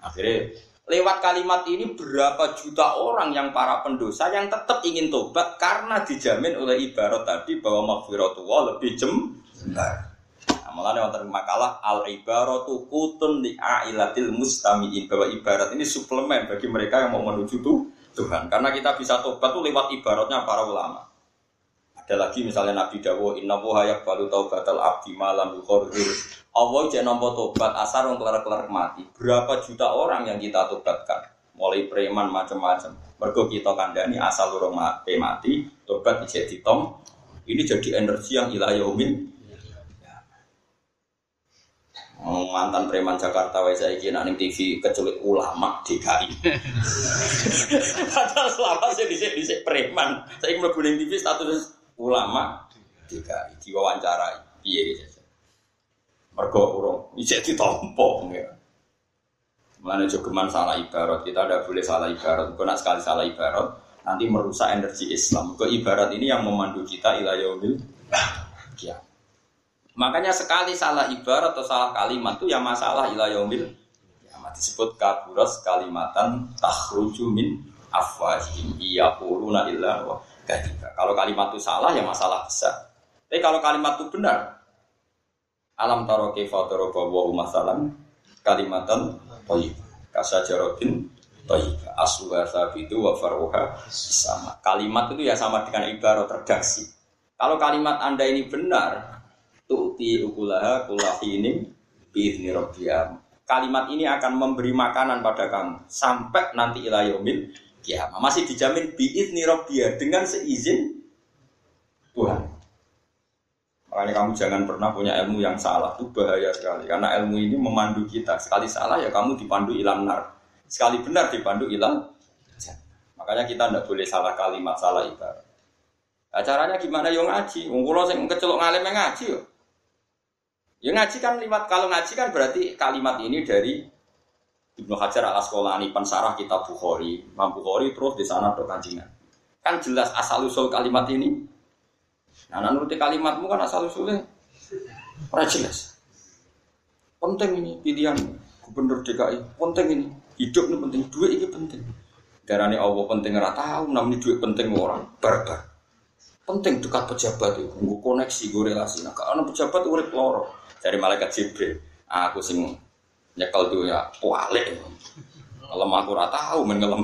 Akhirnya lewat kalimat ini berapa juta orang yang para pendosa yang tetap ingin tobat karena dijamin oleh ibarat tadi bahwa maghfiratullah lebih jembar. Malah wonten makalah al ibaratu kutun li ailatil mustamiin bahwa ibarat ini suplemen bagi mereka yang mau menuju tuh Tuhan. Karena kita bisa tobat tuh lewat ibaratnya para ulama. Ada lagi misalnya Nabi Dawo inna wuha yakbalu taubatal abdi malam yukhorhir Allah jek nampa tobat asar kelar-kelar mati. Berapa juta orang yang kita tobatkan? Mulai preman macam-macam. Mergo kita kandani asal urung mati, mati tobat dijek ditom. Ini jadi energi yang ila yaumin Oh, mantan preman Jakarta wae saiki nak ning TV keculik ulama DKI. Padahal selama saya dhisik dhisik preman, saya mlebu ning TV status ulama DKI diwawancarai piye gitu. Mergo urung isih ditompo ya. Mulane jogeman salah ibarat, kita tidak boleh salah ibarat. Kau nak sekali salah ibarat, nanti merusak energi Islam. Ke ibarat ini yang memandu kita ila yaumil kiamat. Makanya sekali salah ibarat atau salah kalimat itu ya masalah ila yaumil kiamat disebut kaburas kalimatan takhruju min afwahim yaquluna illa wa kadiba. Kalau kalimat itu salah ya masalah besar. Tapi kalau kalimat itu benar alam taro kaifa daraba wa masalan kalimatan thayyibah kasajaratin thayyibah asluha sabitu wa faruha sama. Kalimat itu ya sama dengan ibarat redaksi. Kalau kalimat Anda ini benar, tu'ti ukulaha kulahinin biizni rabbiyah. Kalimat ini akan memberi makanan pada kamu sampai nanti ilayomil kiamat. Masih dijamin biizni rabbiyah dengan seizin Tuhan. Makanya kamu jangan pernah punya ilmu yang salah, itu bahaya sekali. Karena ilmu ini memandu kita. Sekali salah ya kamu dipandu ilang nar. Sekali benar dipandu ilang. Makanya kita tidak boleh salah kalimat, salah ibarat. Nah, caranya gimana yo ngaji? Wong kula sing kecelok ngalim ngaji yo. Ya ngaji kan kalau ngaji kan berarti kalimat ini dari Ibnu Hajar al Asqalani pensarah kitab Bukhari, Imam Bukhari terus di sana ada kancingan. Kan jelas asal usul kalimat ini. Nah, nuruti kalimatmu kan asal usulnya ora jelas. Penting ini pilihan gubernur DKI, penting ini. Hidup ini penting, duit ini penting. Darani Allah penting ora tahu, namanya duit penting orang barbar. Penting dekat pejabat itu, gue koneksi, gue relasi. Nah, karena pejabat urip loro dari malaikat Jibril. Aku sing nyekel tuh ya. Ngelem aku rata tahu men ngelem.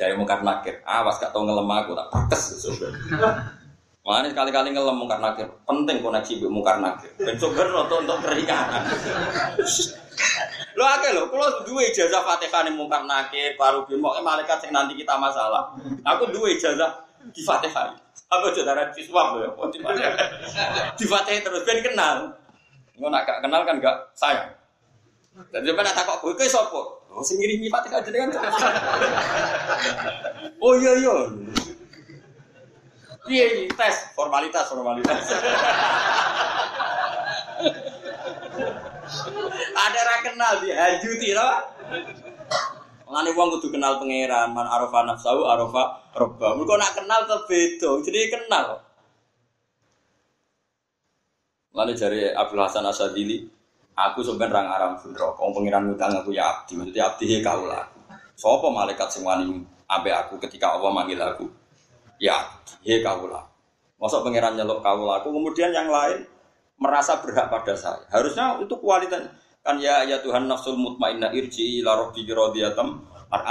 Dari mungkar nakir, awas gak tau ngelem aku tak pates Makanya sekali-kali ngelem mungkar nakir, penting koneksi bu mungkar nakir. Ben sumber untuk untuk. Lo akeh lo, kalau dua ijazah fatihah nih mungkar nakir, baru bin mau malaikat yang nanti kita masalah. Aku dua ijazah di fatihah. Aku saudara siswa loh ya, di fatihah terus ben kenal. Nggak nak kenal kan gak sayang. Dan dia nak takut gue kayak sopo. Oh, sing ngirimi fatihah aja dengan Oh iya iya. Iya, tes formalitas formalitas. Ada orang kenal di hajuti loh. Mengenai uang kudu kenal pangeran, man arofa nafsahu arofa roba. Mereka nak kenal ke beda, jadi kenal. Lalu dari Abdul Hasan Asadili, Aku sebenarnya aram fundro, kau pengiran ngutang aku ya abdi, maksudnya abdi he kau lah. Sopo malaikat sing wani abe aku ketika Allah manggil aku, ya abdi he kau lah. Masuk pengiran nyelok kau lah, aku kemudian yang lain merasa berhak pada saya. Harusnya itu kualitas kan ya ya Tuhan nafsul mutmainnah irji ila rabbiki radiyatan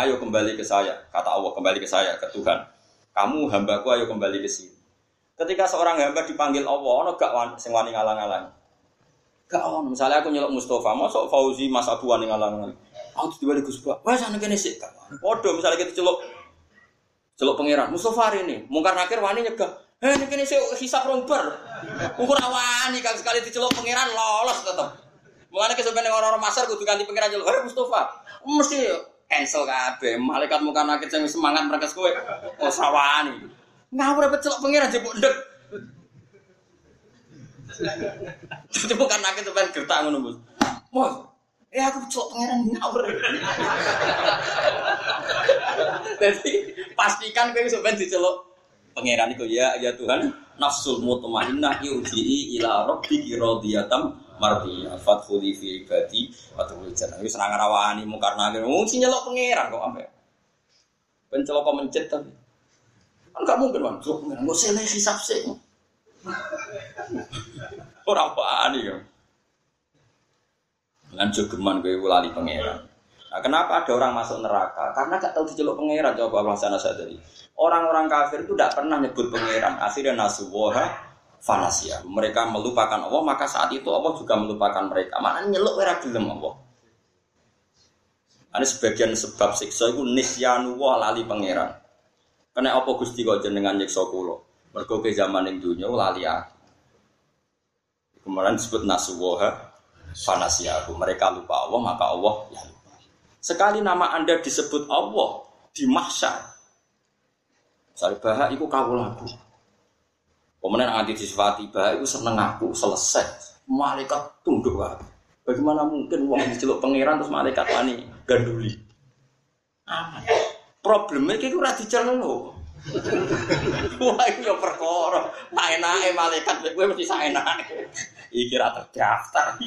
ayo kembali ke saya kata Allah kembali ke saya ke Tuhan kamu hambaku ayo kembali ke sini ketika seorang hamba dipanggil Allah ono gak sing wani ngalang-alang Gak on, misalnya aku nyelok Mustafa, masuk Fauzi Mas Abu wani ngalang Aku tiba di Gus Wah, sana kene sih. Podo misalnya kita celok celok pangeran Mustafa hari ini, mungkar nakir wani nyegah. Heh, ini kene sih hisap romper. Ukur awani kan sekali dicelok pangeran lolos tetep. Mulane sebenarnya orang-orang masar kudu ganti pangeran celok. Heh Mustafa, mesti cancel kabeh. Malaikat muka nakir sing semangat mereka kowe. Oh sawani. Ngawur apa celok pangeran jebuk ndek. Jadi bukan tuh pengen gertak ngono bos. Bos, eh aku cok pangeran ngawur. Jadi pastikan kowe sampean diceluk pangeran itu ya ya Tuhan nafsul mutmainnah yurji'i ila rabbiki radiyatan mardiyah. Fadkhuli fi ibadi wa tadkhuli jannah. Wis nang rawani mungkar nakir nyeluk pangeran kok ampe ben celok mencet tapi kan gak mungkin bang celok pangeran kok sele hisap sih Ora wani ya. Lan jogeman kowe lali pangeran. Nah, kenapa ada orang masuk neraka? Karena gak tahu diceluk pangeran coba Allah sana sadari. Orang-orang kafir itu tidak pernah nyebut pangeran. Akhirnya nasuwoha fanasia. Mereka melupakan Allah, maka saat itu Allah juga melupakan mereka. Mana nyeluk ora gelem Allah. Ini sebagian sebab siksa itu nisyanu lali pangeran. Karena apa Gusti kok jenengan nyiksa kula? Mergo ke zaman yang dunia lali aku. Kemudian disebut nasuwoha fanasiyahu. Mereka lupa Allah, maka Allah ya lupa. Sekali nama Anda disebut Allah di mahsyar. Misalnya bahak itu kau lagu. Kemudian anti disifati bahak itu seneng aku selesai. Malaikat tunduk aku. Bagaimana mungkin uang diceluk pangeran terus malaikat wani ganduli? Aman. Problemnya kayak gue rati diceluk. Wah itu ya. Tak enake malaikat gue mesti saenake. Iki ra terdaftar.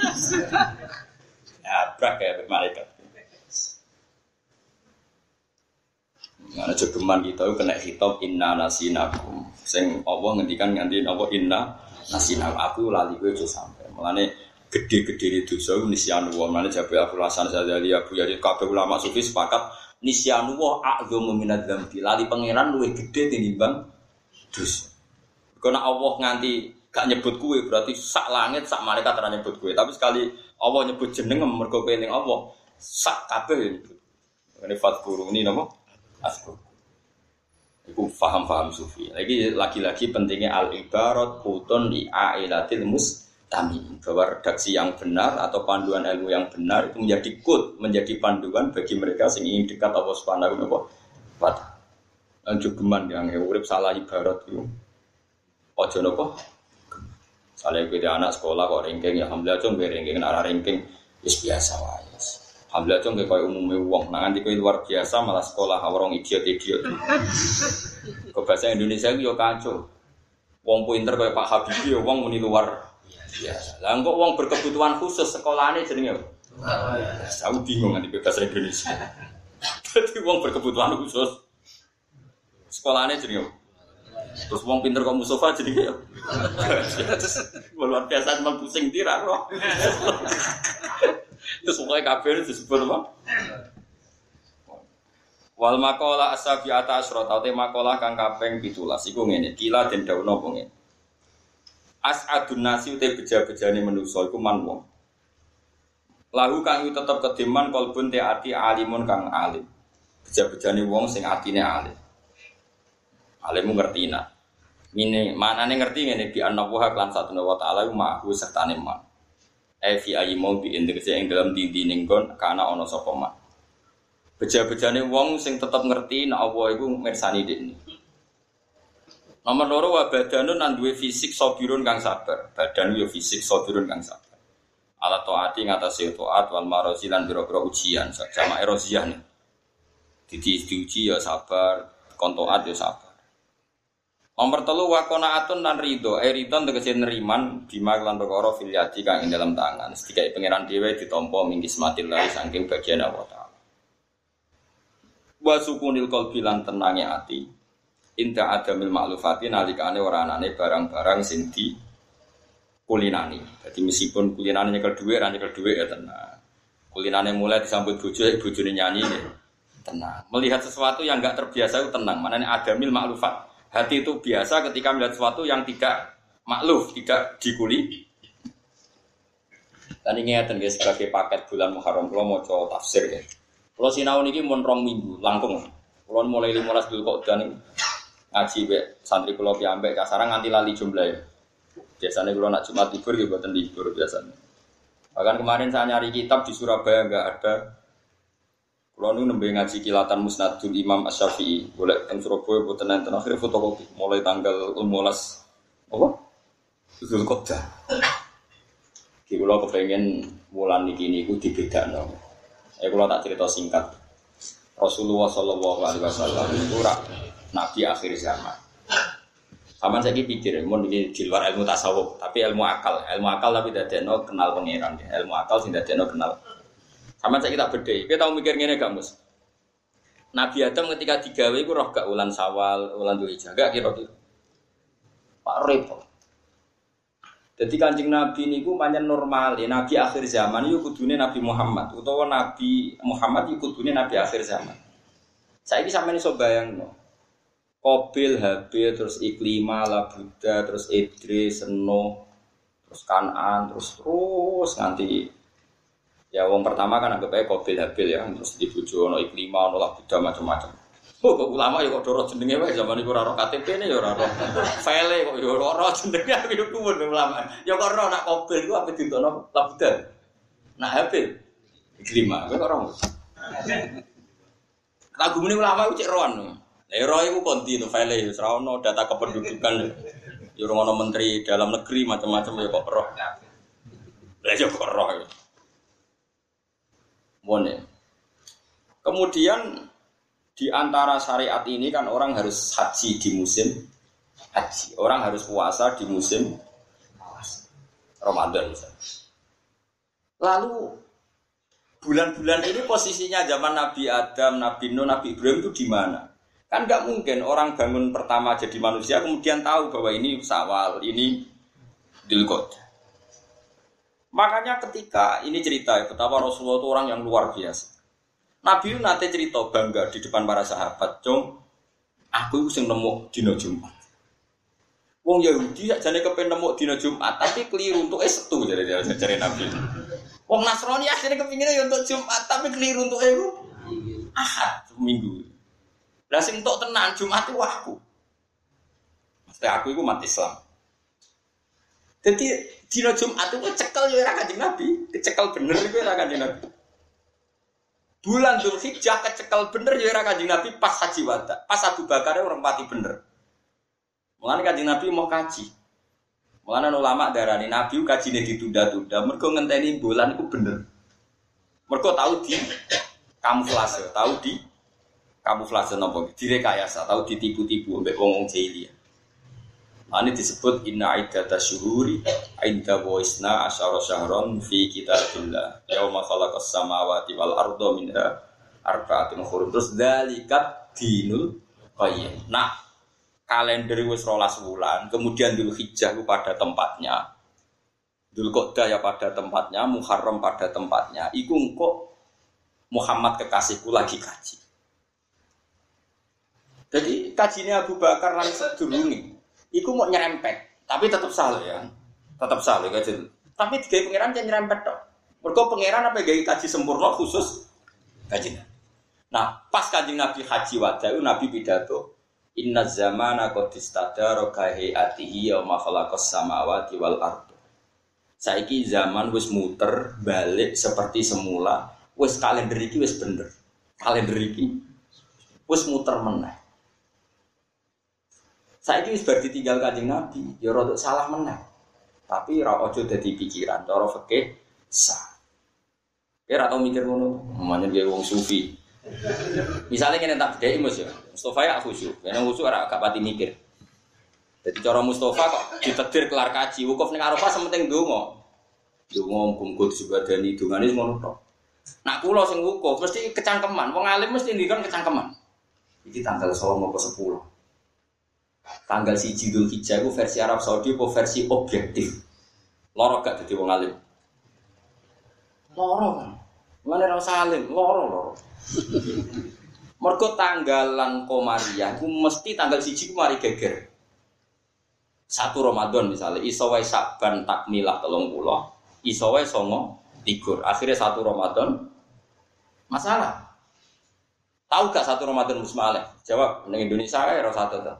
Ya brak ya malaikat. Karena jogeman kita itu kena hitop inna nasinakum. Sing Allah ngendikan nganti apa inna nasinakum. Aku lali gue aja sampai. Mulane gede-gede itu so nisyanu wa. Mulane jabe aku lasan sadali Abu Yazid kabeh ulama sufi sepakat nisyanu wa a'dhamu minadz dzambi. Lali pangeran luwih gede tinimbang dosa. Karena Allah nganti gak nyebut kue berarti sak langit sak malaikat ora nyebut kue. Tapi sekali Allah nyebut jeneng mergo keling Allah sak kabeh nyebut. Ini fatguru ini nama askur. Iku faham-faham sufi. Lagi lagi-lagi pentingnya al ibarat putun di ailatil tami bahwa redaksi yang benar atau panduan ilmu yang benar itu menjadi kut menjadi panduan bagi mereka yang ingin dekat Allah Subhanahu wa taala. Jugeman yang urip salah ibarat itu. Ojo nopo. Saleh kita anak sekolah kok ringking ya alhamdulillah cung gue ringking arah ringking is biasa wae. Alhamdulillah cung kayak umumnya uang. Nah nanti kau luar biasa malah sekolah orang idiot idiot. Kau bahasa Indonesia itu yo kacau. Wong pinter kayak Pak Habibie, wong muni luar biasa. Lah kok wong berkebutuhan khusus sekolahnya jenenge Aku bingung nanti bahasa Indonesia. Jadi wong berkebutuhan khusus sekolahnya jenenge Terus wong pinter kok Mustafa jadi ya. Luar biasa cuma pusing tirak loh. Terus pokoknya kabel disebut apa? Wal makola asabi ata asrot atau makola kang kapeng pitulas iku ngene kila den dawono apa ngene As'adun nasi ute beja-bejane manusa iku man wong. Lahu kang tetep kediman kolbun te ati alimun kang alim. Beja-bejane wong sing atine alim. Alimu ngerti nak? Ini mana nih ngerti ini bi anabuha klan satu nawa taala mahu serta neman Eh fi ayi mau bi integasi yang dalam dindi ninggon karena ono sokoman Beja-bejane wong sing tetep ngerti nek Allah iku mirsani ini. Nomor loro wa badanun nan duwe fisik sabirun kang sabar. Badan yo fisik sabirun kang sabar. Ala taati ngatasi taat wal marozi lan biro-biro ujian. Sama erosiah nih. Didi diuji ya sabar, kontoat ya sabar. Nomor telu wa qanaatun nan ridho, eh ridho tegese neriman bima lan perkara fil yadi kang ing dalam tangan. Sedikai pangeran dhewe ditampa minggis matillah saking bagian Allah taala. Wa sukunil qalbi lan tenange ati. Inda adamil maklufati nalikane ora anane barang-barang sing di kulinani. Jadi meskipun kulinane nyekel dhuwit, ra nyekel ya tenang. Kulinane mulai disambut bojo, bojone nyanyi ya tenang. Melihat sesuatu yang enggak terbiasa itu tenang. Mana adamil maklufat Hati itu biasa ketika melihat sesuatu yang tidak makluf, tidak dikuli. Dan ini ya sebagai paket bulan Muharram, kalau mau coba tafsir ya. Kalau sinau ini rong minggu, langkung. Kalau mulai 15 dulu kok dan ngaji be santri pulau piambek kasaran nganti lali jumlah ya. Biasanya kalau nak Jumat libur ya buatan libur biasanya. Bahkan kemarin saya nyari kitab di Surabaya nggak ada kalau nu nembe ngaji kilatan musnadul Imam Asy-Syafi'i, boleh teng Surabaya boten enten akhir fotokopi mulai tanggal 15 apa? Zulqa'dah. Ki kula kepengen wulan niki niku dibedakno. Eh kula tak cerita singkat. Rasulullah Shallallahu alaihi wasallam itu nabi akhir zaman. Sama saya pikir, mau ini di luar ilmu tasawuf, tapi ilmu akal, ilmu akal tapi tidak kenal pangeran, ilmu akal tidak kenal sama saya kita beda. Kita tahu mikir gini gak mus? Nabi Adam ketika digawe itu roh gak ulan sawal, ulan dua jaga kira-kira. Pak repot. Jadi kancing Nabi ini gue banyak normal ya. Nabi akhir zaman itu kudunya Nabi Muhammad. Utawa Nabi Muhammad itu kudunya Nabi akhir zaman. Saya ini sampai so bayang no. Kobil, Habil, terus Iklima, Labuda, terus Idris, Seno, terus Kanan, terus terus nanti Ya wong pertama kan anggap aja kobil habil ya, terus dibujuk ono iklima, ono lah buddha macam-macam. Oh, kok ulama ya kok dorot jenenge wae zaman iku ora KTP ne ya ora ora. File kok ya ora jenenge aku yo kuwun ulama. Ya kok ora nak kobil apa dintono lah buddha. Nak habil iklima, kok ora. Lagu muni ulama ku cek roan. Ya ora iku kontinu file wis ora ono data kependudukan. Ya ora ono menteri dalam negeri macam-macam ya kok roh. Lah ya kok roh. Mone. Kemudian di antara syariat ini kan orang harus haji di musim haji. Orang harus puasa di musim Ramadan misalnya. Lalu bulan-bulan ini posisinya zaman Nabi Adam, Nabi Nuh, Nabi Ibrahim itu di mana? Kan nggak mungkin orang bangun pertama jadi manusia kemudian tahu bahwa ini sawal, ini dilkot. Makanya ketika ini cerita betapa Rasulullah itu orang yang luar biasa. Nabi nanti cerita bangga di depan para sahabat, "Cung, aku sing nemu dina Jumat." Wong Yahudi jane kepen nemu dina Jumat, tapi keliru untuk es setu jadi cari Nabi. Wong Nasrani akhirnya kepinginnya ya untuk Jumat, tapi keliru untuk itu Ahad minggu. Lah sing untuk tenan Jumat itu aku. Mesti aku itu mati Islam. Jadi dino Jumat itu cekel ya ora Kanjeng Nabi, kecekel bener itu ora Kanjeng Nabi. Bulan Dzulhijjah kecekel bener ya ora Kanjeng Nabi pas haji wada. Pas Abu Bakar orang mati bener. Mulane Kanjeng Nabi mau kaji. Mulane ulama darani Nabi kajine ditunda-tunda mergo ngenteni bulan itu bener. Mergo tahu di kamuflase, tahu di kamuflase nopo, direkayasa, tahu ditipu-tipu mbek wong-wong jahiliyah. Ini disebut inna iddata syuhuri Inda isna asyara syahron fi kitabillah. Yawma khalaqas samawati wal ardo minha arba'atin hurum Terus dalikat dinul qayyim. Nah kalender wis rolas wulan Kemudian dulu hijjah pada tempatnya. Dulu Qodah ya pada tempatnya Muharram pada tempatnya. Iku kok Muhammad kekasihku lagi kaji Jadi kajinya Abu Bakar lan sedurungi Iku mau nyerempet, tapi tetap salah ya. Tetap salah gitu. Tapi tiga pangeran jangan nyerempet dong. Mereka pangeran apa gaya kaji sempurna khusus kaji. Nah, pas kaji Nabi haji wadahu Nabi pidato Inna zamana qad istadara ka hayatihi yauma samawati wal. Saiki zaman wis muter balik seperti semula, wis kalender iki wis bener. Kalender iki wis muter meneh. Saya ini tinggal kajian Nabi, ya rodok salah menang. Tapi ra ojo jadi pikiran, cara fikih sah. Kira atau mikir ngono, namanya dia wong sufi. Misalnya kena tak bedai mus ya, Mustafa ya khusyuk, karena khusyuk ora gak pati mikir. Jadi cara Mustafa kok ditetir kelar kaji, wukuf ning Arafah sementing donga. Donga muga disebadani dongane ngono tok. Nak kula sing wukuf mesti kecangkeman, wong alim mesti ndikan kecangkeman. Iki tanggal 9 apa 10. Tanggal si Jidul Hijjah itu versi Arab Saudi apa versi objektif. Loro gak jadi wong alim. Loro kan. Mana orang salim, loro loro. Mergo tanggalan komariah ku mesti tanggal siji ku mari geger satu Ramadan misalnya iso wae Saban takmilah telung puluh iso wae songo tigur akhirnya satu Ramadan masalah tahu gak satu Ramadan musmaleh jawab di Indonesia ya satu tuh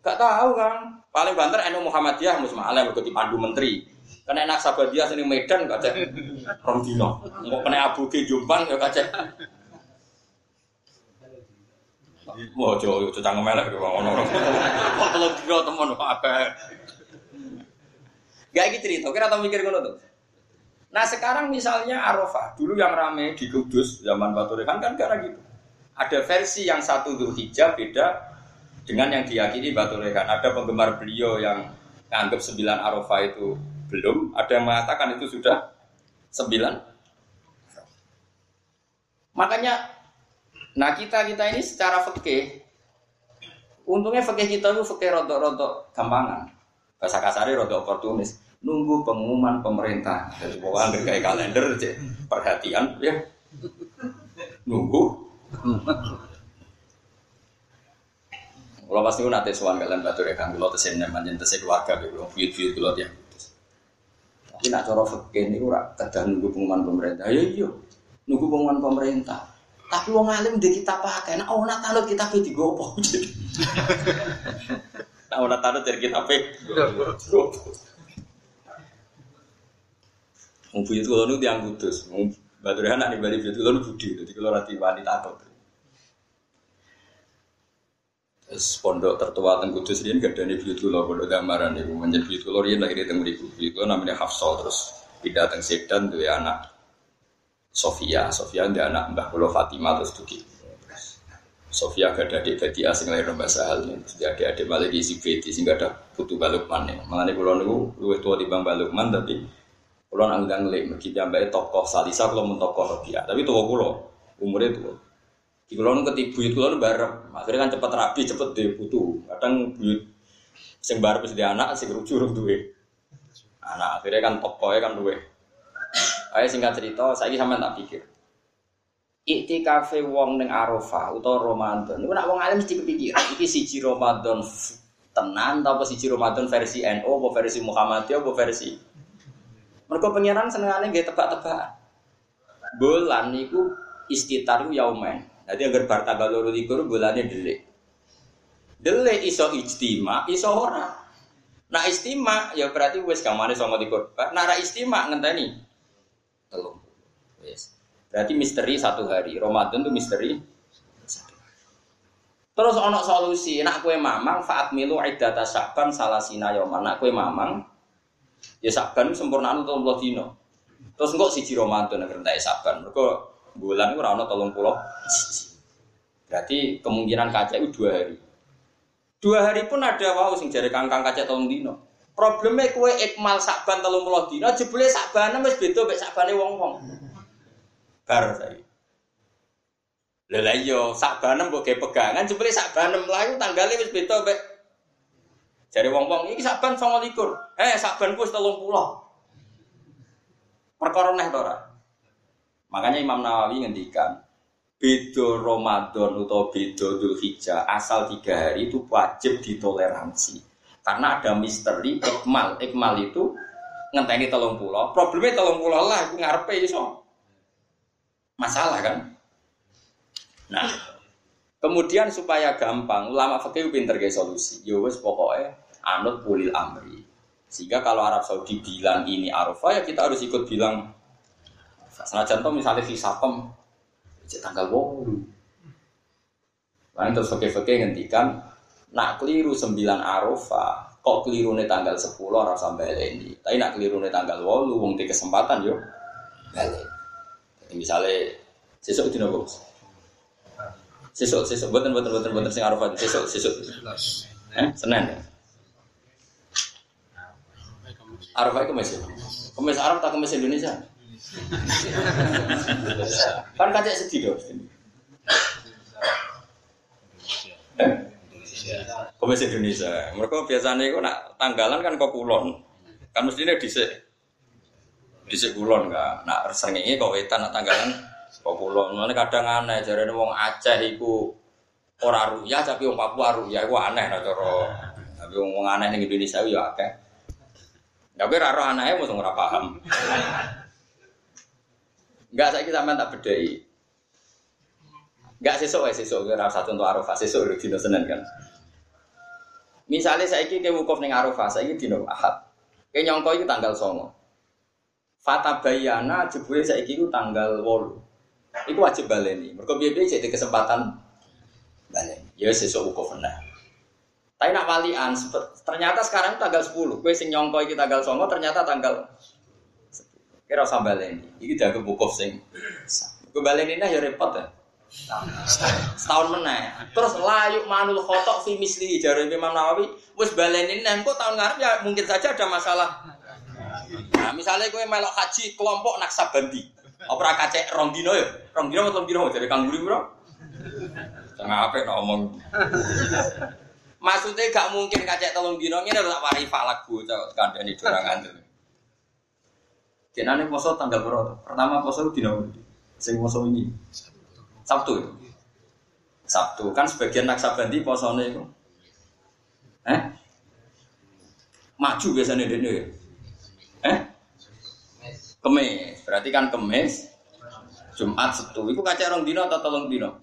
gak tahu kan paling banter NU Muhammadiyah musmaleh berikut pandu menteri kena enak sabadiah sini Medan gak cek Romdino mau kena Abu Ki Jombang ya gak cek Wah, jauh, jauh cangkem melek gitu, ngono. Kok telur dino temen, apa? Gak gitu cerita, kira tau mikir ngono tuh. Nah sekarang misalnya Arafah, dulu yang rame di Kudus zaman Batu Rehan kan karena gitu. Ada versi yang satu hijab beda dengan yang diyakini Batu Rehan. Ada penggemar beliau yang nganggap sembilan Arafah itu belum, ada yang mengatakan itu sudah sembilan. Makanya Nah kita kita ini secara fikih, untungnya fikih kita itu fikih rodok-rodok gampangan. Bahasa kasarnya rodok oportunis. Nunggu pengumuman pemerintah. Jadi pokoknya kayak kalender, cek. perhatian ya. Nunggu. Kalau pasti nanti suan kalian batu rekan, kalau tesin manjen tesin keluarga, kalau buyut-buyut kalau dia. Tapi nak cara fikih ini ora kedah nunggu pengumuman pemerintah. Ya iya, nunggu pengumuman pemerintah. Tapi wong alim di kita pakai. Nah, oh nak taruh kita pe digopo. Nah, oh nak taruh dari kita buyut kulo nu tiang kudus. Mau batu anak nih balik buyut kulo nu budi. Jadi kalau rati wani takut. Terus pondok tertua teng kudus ada nih buyut kulo pondok gambaran nih. Menjadi buyut kulo rian lagi di teng buyut kulo namanya Hafsol terus pindah teng Sedan tuh ya anak Sofia, Sofia dia anak Mbah Kulo Fatimah terus duki. Sofia gak ada adik Beti asing lahir Mbah Sahal Jadi adik-adik malah isi Beti sehingga ada putu Balukman nih. Malah kulo niku luwih tua di Bang Balukman tapi kulo nang ngelik mergi mbak tokoh Salisa kulo mun tokoh Sofia. Tapi tua kulo umurnya tua. Di kulo nu ketibu itu kulo bareng. Akhirnya kan cepet rapi cepet deh putu. Kadang buyut sing bareng di anak sing rujuk duwe. Anak akhirnya kan tokohnya kan duwe. Ayo singkat cerita, saya sama tak pikir. kafe wong neng Arafah utawa Ramadan. Niku nak wong alim mesti kepikiran iki siji Ramadan tenan apa siji Ramadan versi NU apa versi Muhammadiyah apa versi Mereka pengiran senengane nggih tebak-tebakan. Bulan niku istitar yaumen. Jadi agar bar tanggal loro likur bulannya delik. Delik iso ijtima, iso ora. Nah istima ya berarti wis kamane sama likur. Nah ra istima ngenteni telung yes. berarti misteri satu hari Ramadan itu misteri terus ono solusi nak kue mamang faat milu iddata saban salah sina yoman nak kue mamang ya saban sempurna itu tolong dino terus enggak siji Ramadan agar entek saban mereka bulan itu rano tolong pulau berarti kemungkinan kaca itu dua hari dua hari pun ada wow sing jari kangkang kaca tolong dino Problemnya kue ikmal sakban telung puluh dino, jebule sakban wis beda mek sakbane wong-wong. Bar saya. Lha iya, sakban mbok ge pegangan jebule sakban mlayu tanggale wis beda mek Jare wong-wong iki sakban 29. Eh, sakban ku wis 30. Perkara neh to Makanya Imam Nawawi ngendikan, beda Ramadan atau beda Dzulhijjah asal tiga hari itu wajib ditoleransi. Karena ada misteri ikmal. Ikmal itu ngenteni telung pulau. Problemnya telung pulau lah, aku ngarepe iso. Masalah kan? Nah, kemudian supaya gampang, ulama fikih pinter kayak solusi. Yo ya pokoknya anut pulil amri. Sehingga kalau Arab Saudi bilang ini Arafah ya kita harus ikut bilang. Salah contoh misalnya visapem, tanggal wolu. Lain terus fakir-fakir ngendikan Nak keliru sembilan Arafah, kok keliru nih tanggal sepuluh ora sampai ini. Tapi nak keliru nih tanggal walu, wong di kesempatan yo. Balik. Jadi misalnya sesuk dino bos. Sesuk, sesuk, buatan, buatan, buatan, buatan sing Arafah, sesuk, sesuk. Eh, Senin ya. Arafah itu kemis. Kemis Arab tak kemis Indonesia. Kan kacek sedih dong. Kemis Indonesia. Mereka biasanya itu nak tanggalan kan kok kulon. Kan mestinya dhisik dhisik kulon enggak. Nak srengenge kok wetan nak tanggalan kok kulon. Mulane kadang aneh jarene wong Aceh iku ora ruya tapi wong Papua ruya iku aneh cara. Tapi wong aneh ning Indonesia ya akeh. Tapi ra roh anake ora paham. Enggak saiki sampean tak bedhei. Enggak sesuk wae sesuk ora satu untuk Arafah, sesuk lho dina Senin kan. Misalnya saya ini ke wukuf neng Arafah, saya ini dino Ahad. Ke nyongko itu tanggal songo. Fata bayana jebule saya ini tanggal wolu. Iku wajib baleni. Mereka biaya jadi kesempatan baleni. Ya sesuk wukuf nah. Tapi nak walian, ternyata sekarang tanggal 10. Kue sing nyongko iki tanggal songo, ternyata tanggal 10. Kira usah baleni. Iki udah wukuf sing. Gue baleni nah ya repot ya. Setahun meneh. Terus layuk manul khotok fi misli jare Imam Nawawi wis baleni neh kok tahun ngarep ya mungkin saja ada masalah. Nah, misalnya gue melok haji kelompok naksabandi. Apa ora kacek rong dino ya? Rong dino atau dino dari Kang Guri bro? Jangan apa ngomong. Maksudnya gak mungkin kacek telung dino ini tak pari falak bu, kandani dorangan. Jenane poso tanggal berapa? Pertama poso dino sing poso ini. Sabtu. Sabtu kan sebagian naksabandi posone itu. Eh? Maju biasanya dene. Eh? Kemis. Berarti kan kemis. Jumat Sabtu. Iku kaca orang dino atau tolong dino?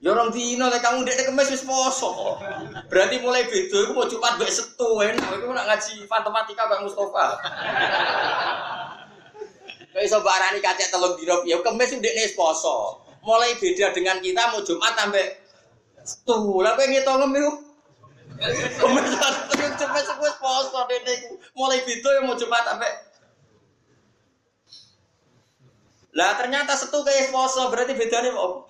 Ya orang dino lek kamu dek kemis wis poso. Berarti mulai beda iku mau Jumat mbek Sabtu enak. Iku nak ngaji matematika Bang Mustofa. Kayak iso barani kacek telung dino ya kemis ndekne wis poso mulai beda dengan kita mau Jumat sampai tuh lah pengen ngitung itu Kemudian Jumat sepuh poso dene mulai beda yang mau Jumat sampai lah ternyata satu kayak poso berarti bedanya mau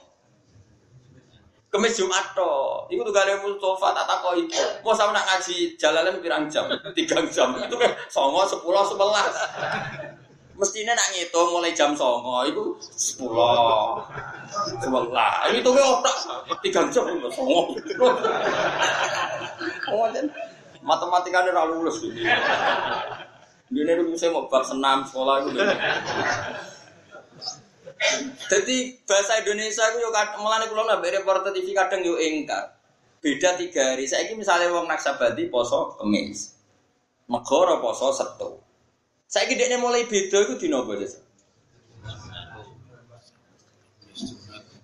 Kemis Jumat to, itu tuh kalian Mustafa tak takoi. Mau sama nak ngaji jalanan pirang jam, tiga jam. Itu kan songo sepuluh sebelas mestinya nak ngitung mulai jam songo itu sepuluh sebelah ini tuh otak tiga jam itu songo oh matematika ini lalu lulus ini dulu saya mau bab senam sekolah itu jadi bahasa Indonesia itu yuk melani kulo nabe reporter TV kadang yuk ingkar beda tiga hari saya ini misalnya wong naksabadi poso kemis megoro poso setu saya kira mulai beda itu di nopo aja.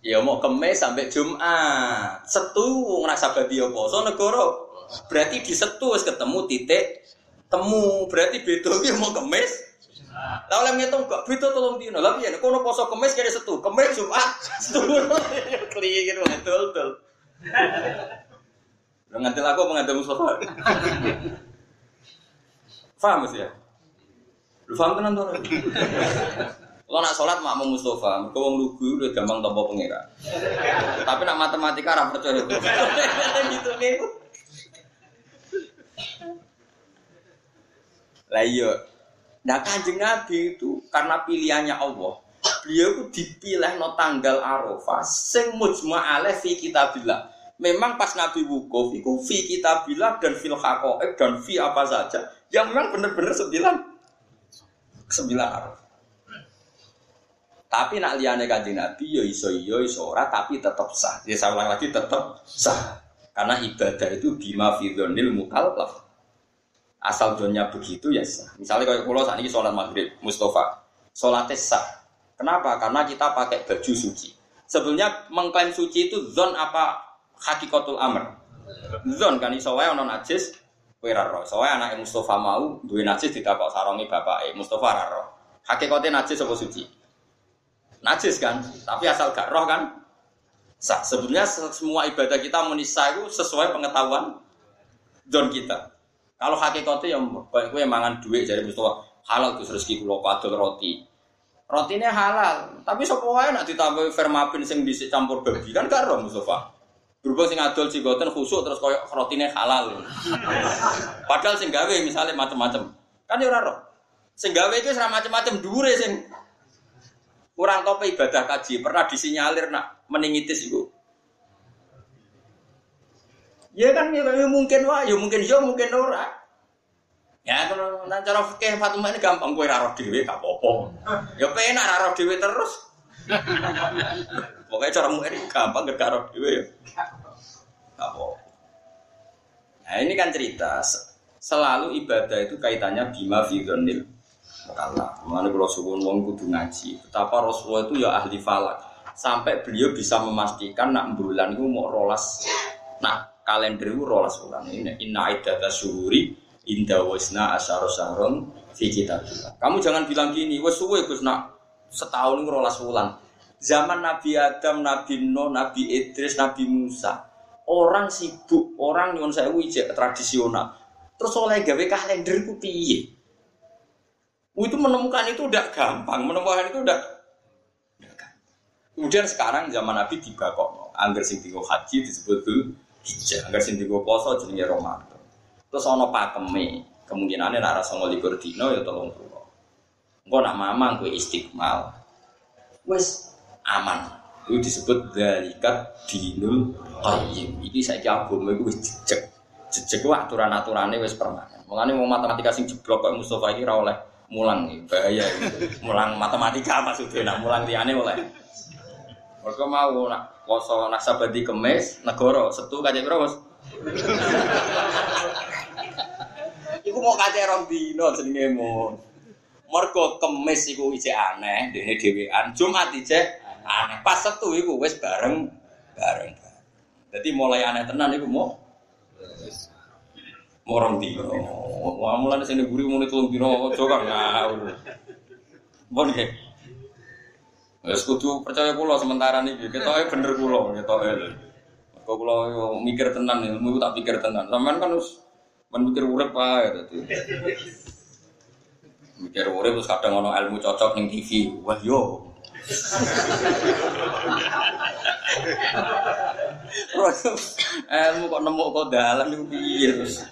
Ya mau kemes sampai Jumat. Setu ngerasa babi apa? So negoro. Berarti di setu ketemu titik temu. Berarti beda itu mau kemes. Lalu yang ngitung gak beda tolong dino. Lah piye kono poso kemes kira setu. Kemes Jumat. Setu. Kli gitu betul betul. Ngantil aku mengantil Mustafa. Paham sih ya? Lu paham tenan tuh? Lo nak sholat makmum Mustafa, mereka wong lugu udah gampang tombol pengira. Tapi nak matematika arah percaya itu. gitu nih. Lah iya. Nah kanjeng Nabi itu karena pilihannya Allah, beliau itu dipilih no tanggal Arafah sing mujma fi kitabillah. Memang pas Nabi wukuf itu fi kitabillah dan fil haqa'iq dan fi apa saja yang memang benar-benar sembilan sembilan harus. Tapi nak liane kanjeng Nabi yo ya iso yo ya iso ora tapi tetap sah. Ya saya ulang lagi tetap sah. Karena ibadah itu bima fidonil mukallaf. Asal dunia begitu ya sah. Misalnya kalau pulau saat ini sholat maghrib, Mustafa, sholatnya sah. Kenapa? Karena kita pakai baju suci. Sebelumnya mengklaim suci itu zon apa hakikatul amr. Zon kan iso wae ono najis, Kowe ora roh. Soale anake Mustafa mau duwe najis ditakok sarongi bapake. Mustafa ora roh. Hakikate najis apa suci? Najis kan, tapi asal gak roh kan sah. Sebenarnya semua ibadah kita menisa itu sesuai pengetahuan don kita. Kalau hakikatnya yang baik gue mangan duit dari Mustafa halal terus rezeki kulo padol roti. Rotinya halal, tapi sopo wae nak ditambah fermapin sing campur babi kan gak roh Mustafa. Berhubung sing adol goten khusuk terus koyok rotine halal. Padahal sing gawe misalnya macam-macam. Kan ya roh. Sing gawe iku ora macam-macam dhuwure sing kurang tope ibadah kaji pernah disinyalir nak meningitis iku. Ya kan ya, ya mungkin wah, ya mungkin ya mungkin ora. Ya kalau nang cara fikih Fatimah ini gampang kowe ora roh dhewe gak apa-apa. Ya penak ora roh dhewe terus. Pokoknya cara ini gampang gak roh dhewe ya. Gak apa Nah ini kan cerita selalu ibadah itu kaitannya bima fidonil Allah. Mengenai kalau suwun wong kudu ngaji. Betapa Rasulullah itu ya ahli falak. Sampai beliau bisa memastikan nak bulan itu mau rolas. Nak kalender itu rolas bulan ini. Inna idata syuhuri inda wasna asyara syahron fi kitabillah. Kamu jangan bilang gini, wes suwe Gus nak setahun ini rolas bulan. Zaman Nabi Adam, Nabi Nuh, Nabi Idris, Nabi Musa. Orang sibuk, orang nyuwun saya wijek tradisional. Terus oleh gawe kalender ku piye? Itu menemukan itu udah gampang, menemukan itu udah Kemudian sekarang zaman Nabi tiba kok, angger sing tiga haji disebut tuh hijau, angger sing tiga poso jenenge Ramadan. Terus ono pakeme, kemungkinannya nara songo likur dino ya tolong pulau. Engkau nak mamang gue istiqmal, wes aman. Itu disebut dalikat dinul qayyim. Ini saya agama itu wis jejak. Jejak itu aturan-aturannya wis permanen. Mengenai mau matematika sing jeblok kok Mustafa ini oleh mulang nih bahaya mulang matematika maksudnya nak mulang liane oleh mereka mau nak poso nasabadi kemes negoro setu kaca berapa mas Iku mau kaca rong dino jenenge mau mergo kemes iku ije aneh dene dhewean Jumat ije aneh pas setu iku wis bareng bareng jadi mulai aneh tenan iku mau Morong dino. Wah mulane sing guri muni tulung dino aja kang ngawur. Bon nggih. Wes kudu percaya kula sementara niki. Ketoke bener kula, ketoke. Kok kula mikir tenan ilmu tak pikir tenan. Sampeyan kan wis mikir urip wae dadi. Mikir urip terus kadang ono ilmu cocok ning TV. Wah yo. ilmu kok nemu kok dalam itu piye terus.